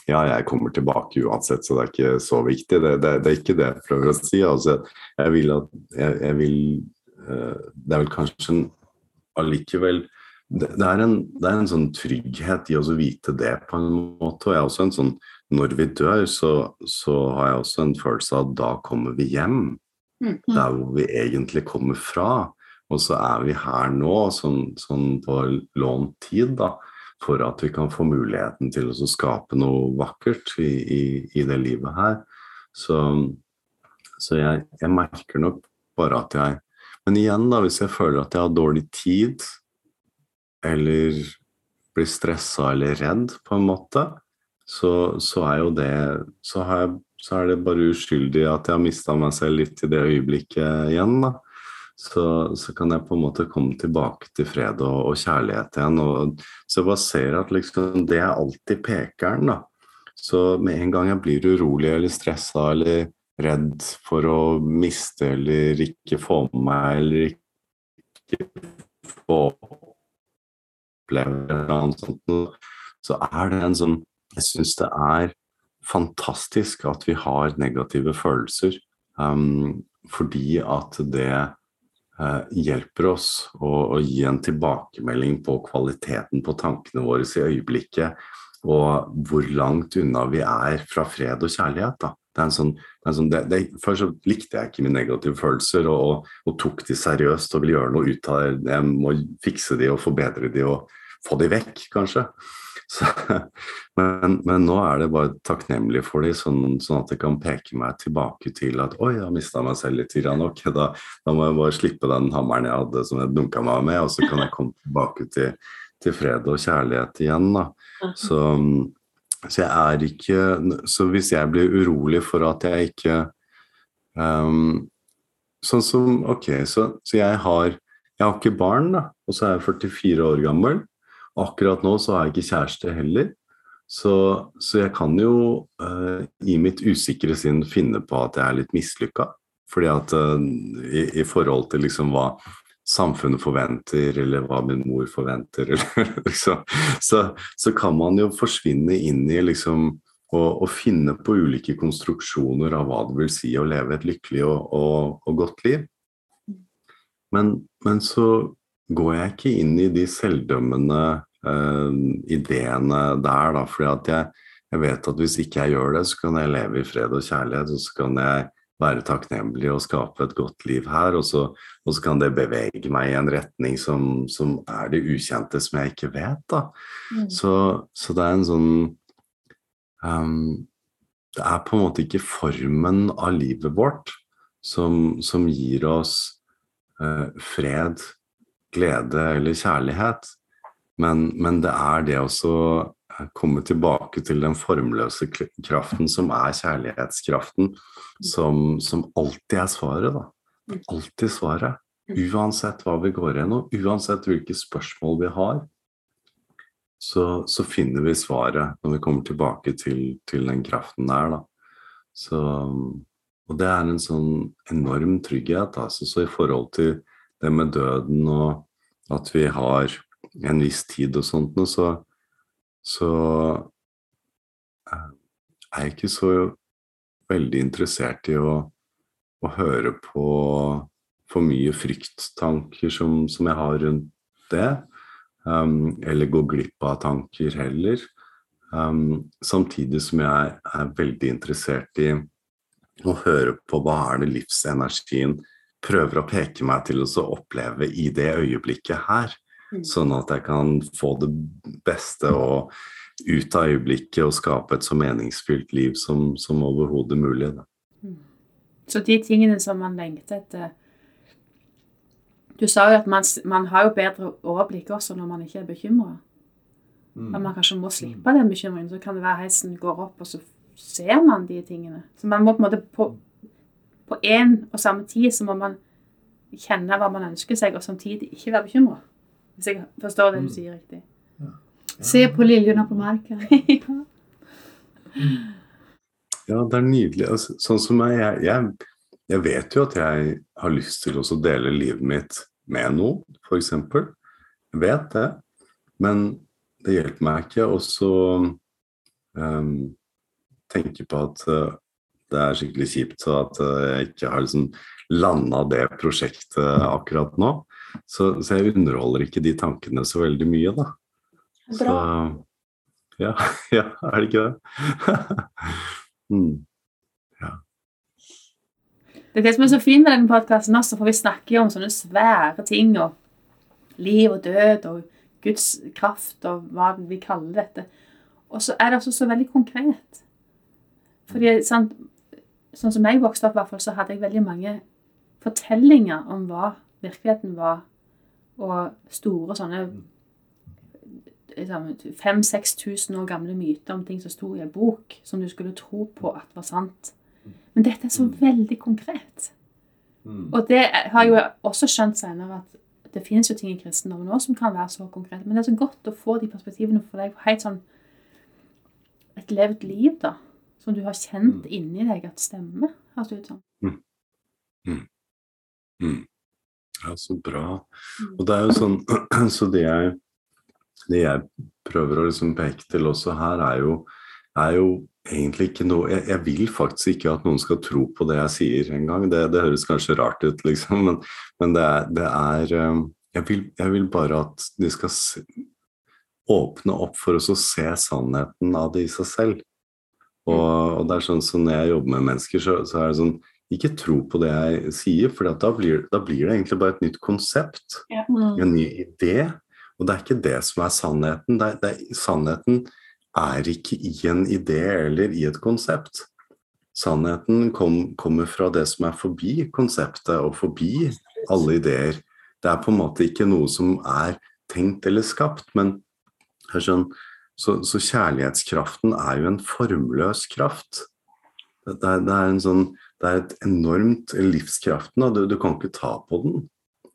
ja, jeg kommer tilbake uansett, så det er ikke så viktig. Det, det, det er ikke det jeg prøver å si. Altså, jeg vil at jeg, jeg vil uh, Det er vel kanskje en allikevel det, det, er en, det er en sånn trygghet i å vite det på en måte. Og jeg er også en sånn Når vi dør, så, så har jeg også en følelse av at da kommer vi hjem. Mm. Der hvor vi egentlig kommer fra. Og så er vi her nå, sånn, sånn på lånt tid, da for at vi kan få muligheten til å skape noe vakkert i, i, i det livet her. Så, så jeg, jeg, merker nok bare at jeg Men igjen, da, hvis jeg føler at jeg har dårlig tid, eller blir stressa eller redd, på en måte, så, så er jo det så, jeg, så, er det bare uskyldig at jeg har mista meg selv litt i det øyeblikket igjen, da så, så, kan jeg på en måte komme tilbake til fred og, og kjærlighet igjen. Og, så jeg bare ser at liksom, det er alltid pekeren. da. Så med en gang jeg blir urolig eller stressa eller redd for å miste eller ikke få med meg eller ikke få oppleve eller sånt, så er det en sånn Jeg syns det er fantastisk at vi har negative følelser, um, fordi at det hjelper oss å, å, gi en tilbakemelding på kvaliteten på tankene våre i øyeblikket, og hvor langt unna vi er fra fred og kjærlighet. Da. Det er en sånn, det er en sånn det, det, Før så likte jeg ikke mine negative følelser og, og, og, tok de seriøst og ville gjøre noe ut av. Jeg må fikse de og forbedre de og få de vekk, kanskje. Så, men, men, nå er det bare takknemlig for dem, sånn, sånn, at det kan peke meg tilbake til at oi, jeg har mista meg selv litt. Ok, da, da, må jeg bare slippe den hammeren jeg hadde som jeg dunka meg med, og så kan jeg komme tilbake til, til fred og kjærlighet igjen. Da. Så, så, jeg er ikke Så hvis jeg blir urolig for at jeg ikke um, Sånn som Ok, så, så jeg har jeg har ikke barn, da, og så er jeg 44 år gammel. Akkurat nå så har jeg ikke kjæreste heller. Så, så jeg kan jo uh, i mitt usikre sinn finne på at jeg er litt mislykka. Fordi at uh, i, i, forhold til liksom hva samfunnet forventer, eller hva min mor forventer, eller liksom, så, så, kan man jo forsvinne inn i liksom å, og, finne på ulike konstruksjoner av hva det vil si å leve et lykkelig og, og, og godt liv. Men, men så går jeg ikke inn i de selvdømmende eh, ideene der, da, fordi at jeg, jeg vet at hvis ikke jeg gjør det, så kan jeg leve i fred og kjærlighet, og så kan jeg være takknemlig og skape et godt liv her, og så, og så kan det bevege meg i en retning som, som, er det ukjente, som jeg ikke vet. da. Mm. Så, så, det er en sånn um, Det er på en måte ikke formen av livet vårt som, som gir oss uh, fred, glede eller kjærlighet, men, men det er det også komme tilbake til den formløse kraften som er kjærlighetskraften, som, som alltid er svaret, da. Alltid svaret. Uansett hva vi går gjennom, uansett hvilke spørsmål vi har, så, så, finner vi svaret når vi kommer tilbake til, til den kraften der, da. Så, og det er en sånn enorm trygghet, altså. Så i forhold til det med døden og at vi har en viss tid og sånt, så, så eh, er jeg ikke så veldig interessert i å, å høre på for mye frykttanker som, som jeg har rundt det. Um, eller gå glipp av tanker heller. Um, samtidig som jeg er veldig interessert i å høre på hva er det livsenergien prøver å peke meg til å oppleve i det øyeblikket her. Mm. Sånn at jeg kan få det beste og ut av øyeblikket og skape et så meningsfylt liv som, som overhodet mulig. Da. Mm. Så de tingene som man lengter etter Du sa jo at man, man har jo bedre overblikk også når man ikke er bekymra. Mm. At man kanskje må slippe den bekymringen. Så kan det være heisen går opp, og så ser man de tingene. Så man må på en måte på, på en og samme tid så må man kjenne hva man ønsker seg, og samtidig ikke være bekymra. Hvis jeg forstår det du mm. sier riktig. Ja. Ja. Se på liljene på marka. ja, det er nydelig. Altså, sånn som jeg, jeg, jeg, jeg, vet jo at jeg har lyst til å dele livet mitt med noen, f.eks. Jeg vet det. Men det hjelper meg ikke å um, tenke på at uh, det er skikkelig kjipt, at uh, jeg ikke har liksom landa det prosjektet akkurat nå. Så, så, jeg underholder ikke de tankene så veldig mye, da. Bra. Så ja, ja, er det ikke det? mm. ja. Det er det som er så fint med denne podkasten også, for vi snakker jo om sånne svære ting og liv og død og Guds kraft og hva vi kaller dette. Og så er det også så veldig konkret. Fordi sant, Sånn som jeg vokste opp, i hvert fall, så hadde jeg veldig mange fortellinger om hva virkeligheten var, og store sånne liksom, 5000-6000 år gamle myter om ting som sto i en bok, som du skulle tro på at var sant. Men dette er så mm. veldig konkret. Mm. Og det har jeg jo også skjønt senere, at det finnes jo ting i kristendommen òg som kan være så konkrete. Men det er så godt å få de perspektivene for deg. Helt sånn et levd liv, da. Som du har kjent mm. inni deg at stemmer. Høres det ut som. Mm. Mm. Mm. Ja, så bra. Mm. Og det er jo sånn Så det jeg, det jeg prøver å liksom peke til også her, er jo, er jo egentlig ikke noe jeg, jeg, vil faktisk ikke at noen skal tro på det jeg sier engang. Det, det høres kanskje rart ut, liksom, men, men det, er, det er um, jeg, vil, jeg, vil, bare at de skal se, åpne opp for oss å se sannheten av det i seg selv. Og, og, det er sånn som når jeg jobber med mennesker, så, så er det sånn ikke tro på det jeg sier, for da blir, da blir, det egentlig bare et nytt konsept. Ja. Mm. En ny idé. Og det er ikke det som er sannheten. Det er, det er, sannheten er ikke i en idé eller i et konsept. Sannheten kom, kommer fra det som er forbi konseptet og forbi alle ideer. Det er på en måte ikke noe som er tenkt eller skapt, men sånn, så, så, kjærlighetskraften er jo en formløs kraft. Det, det, er, det er en sånn det er et enormt livskraften. Du, du, kan ikke ta på den.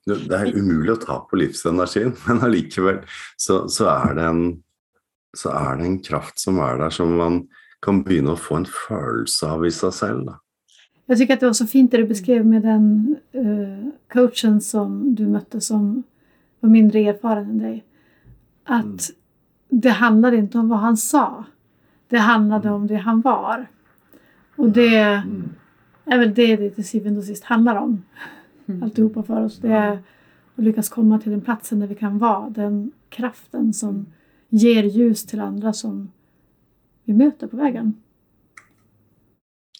Det er umulig å ta på livsenergien, men allikevel så, så, er det en, så er det en kraft som er der, som man kan begynne å få en følelse av i seg selv. Da. Jeg syns det var så fint det du beskrev med den uh, coachen som du møtte, som var mindre erfaren enn deg. At mm. det handlet ikke om hva han sa, det handlet om det han var. Og det mm er vel det det til syvende og sist handler om. Mm. alltihopa för oss. Det är att lyckas komma till den platsen där vi kan vara. Den kraften som ger ljus till andra som vi möter på vägen.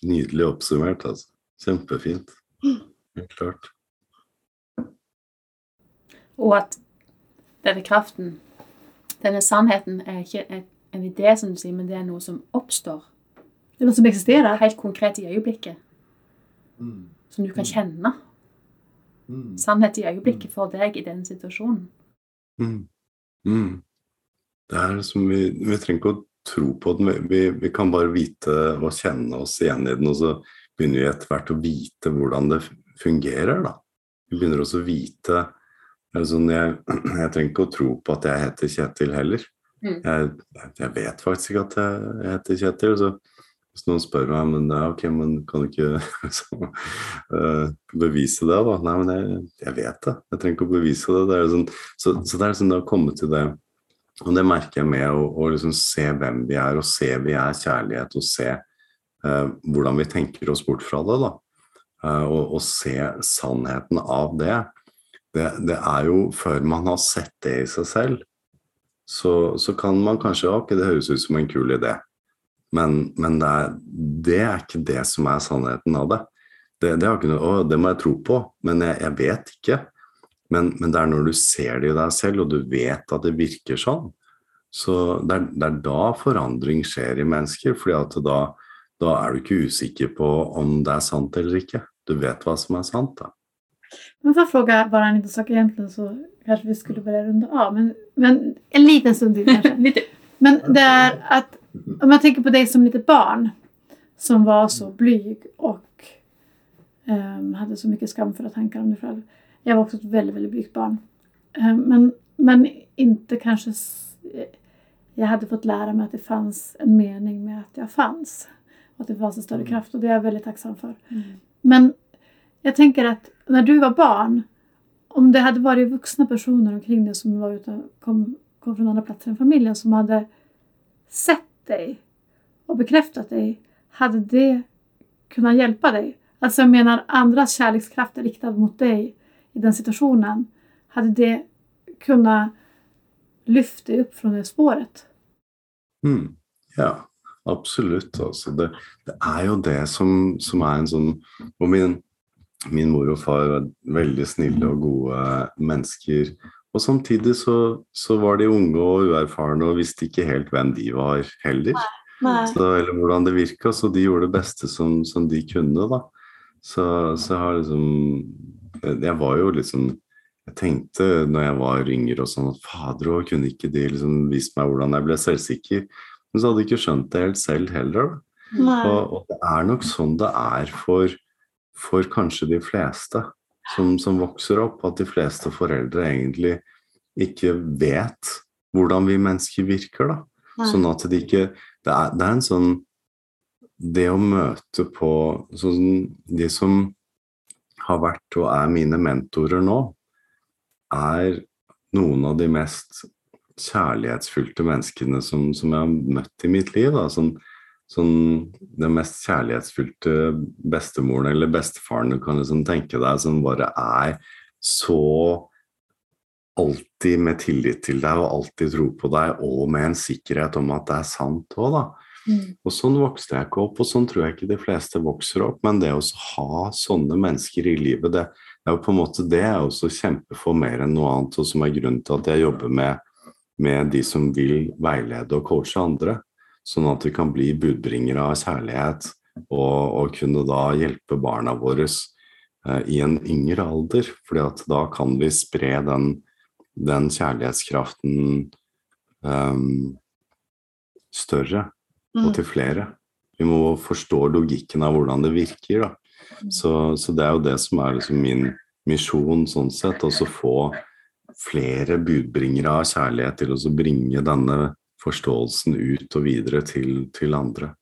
Nydelig oppsummert, altså. Kjempefint. Helt klart. Og at denne kraften, denne sannheten, er ikke en, idé, som du sier, men det er noe som oppstår Det är något som existerar. helt konkret i øyeblikket. Mm. Som du kan kjenne. Sannhet i øyeblikket for deg i den situasjonen. Mm. Mm. Det er som vi, vi trenger ikke å tro på den, vi, vi, kan bare vite og kjenne oss igjen i den, og så begynner vi etter hvert å vite hvordan det fungerer. da. Vi begynner også å vite altså jeg, jeg trenger ikke å tro på at jeg heter Kjetil heller. Mm. Jeg, jeg vet faktisk ikke at jeg, jeg heter Kjetil. så hvis noen spør meg men ja, ok, men kan du ikke så, uh, bevise det, da? Nei, men jeg, jeg vet det. Jeg trenger ikke å bevise det. det sånn, så, så det er sånn det har kommet til det. Og det merker jeg med å, å liksom se hvem vi er, og se vi er kjærlighet, og se uh, hvordan vi tenker oss bort fra det. da. Eh, og, og se sannheten av det. det. Det er jo før man har sett det i seg selv, så, så kan man kanskje Ok, det høres ut som en kul idé. Men, men det, er, det er ikke det som er sannheten av det. Det, det, har ikke noe, å, det må jeg tro på, men jeg, jeg vet ikke. Men, men, det er når du ser det i deg selv, og du vet at det virker sånn, så det er, det er da forandring skjer i mennesker. fordi da, da er du ikke usikker på om det er sant eller ikke. Du vet hva som er sant. da. Men får fråga bara en liten sak egentligen så kanske vi skulle börja runda av. Men, men en liten stund till kanske. Men det är att om jag tänker på dig som litet barn som var så blyg och um, hade så mycket skamfulla tankar om dig själv. Jag var också ett väldigt, väldigt blygt barn. Um, men, men inte kanske... Jag hade fått lära mig att det fanns en mening med att jag fanns. Att det fanns en större Mm. kraft och det är jag väldigt tacksam för. Men jag tänker att när du var barn, om det hade varit vuxna personer omkring dig som var ute, kom, kom från andra platser än familjen som hade sett dig och bekräftat dig, hade det kunnat hjälpa dig? Alltså jag menar andras kärlekskraft riktad mot dig i den situationen, hade det kunnat lyfta dig upp från det spåret? Mm, ja, absolutt. Altså, det, det er jo det som, som er en sånn Og min, min mor og far var veldig snille og gode mennesker. Og samtidig så, så var de unge og uerfarne og visste ikke helt hvem de var heller. Så, eller hvordan det virka, så de gjorde det beste som, som de kunne, da. Så, så har liksom Jeg var jo liksom Jeg tenkte når jeg var yngre og sånn at fader òg, kunne ikke de liksom vist meg hvordan jeg ble selvsikker? Men så hadde jeg ikke skjønt det helt selv heller. Og, og det er nok sånn det er for, for kanskje de fleste som, som vokser opp, at de fleste foreldre egentlig ikke vet hvordan vi mennesker virker. da. Sånn at de ikke det er, det er en sånn Det å møte på sånn, De som har vært og er mine mentorer nå, er noen av de mest kjærlighetsfylte menneskene som, som jeg har møtt i mitt liv. Da. Sånn, sånn, den mest kjærlighetsfylte bestemoren eller bestefaren du kan liksom tenke deg, som bare er så alltid med tillit til deg og alltid tro på deg, og med en sikkerhet om at det er sant òg, da. Mm. Og sånn vokste jeg ikke opp, og sånn tror jeg ikke de fleste vokser opp. Men det å ha sånne mennesker i livet, det, det er jo på en måte det jeg også kjemper for mer enn noe annet, og som er grunnen til at jeg jobber med, med de som vil veilede og coache andre. Sånn at vi kan bli budbringere av kjærlighet, og, og kunne da hjelpe barna våre eh, i en yngre alder. fordi at da kan vi spre den, den kjærlighetskraften um, større og til flere. Vi må forstå logikken av hvordan det virker. Da. Så, så det er jo det som er liksom min misjon, sånn sett. Å få flere budbringere av kjærlighet til å bringe denne forståelsen ut og videre til, til andre.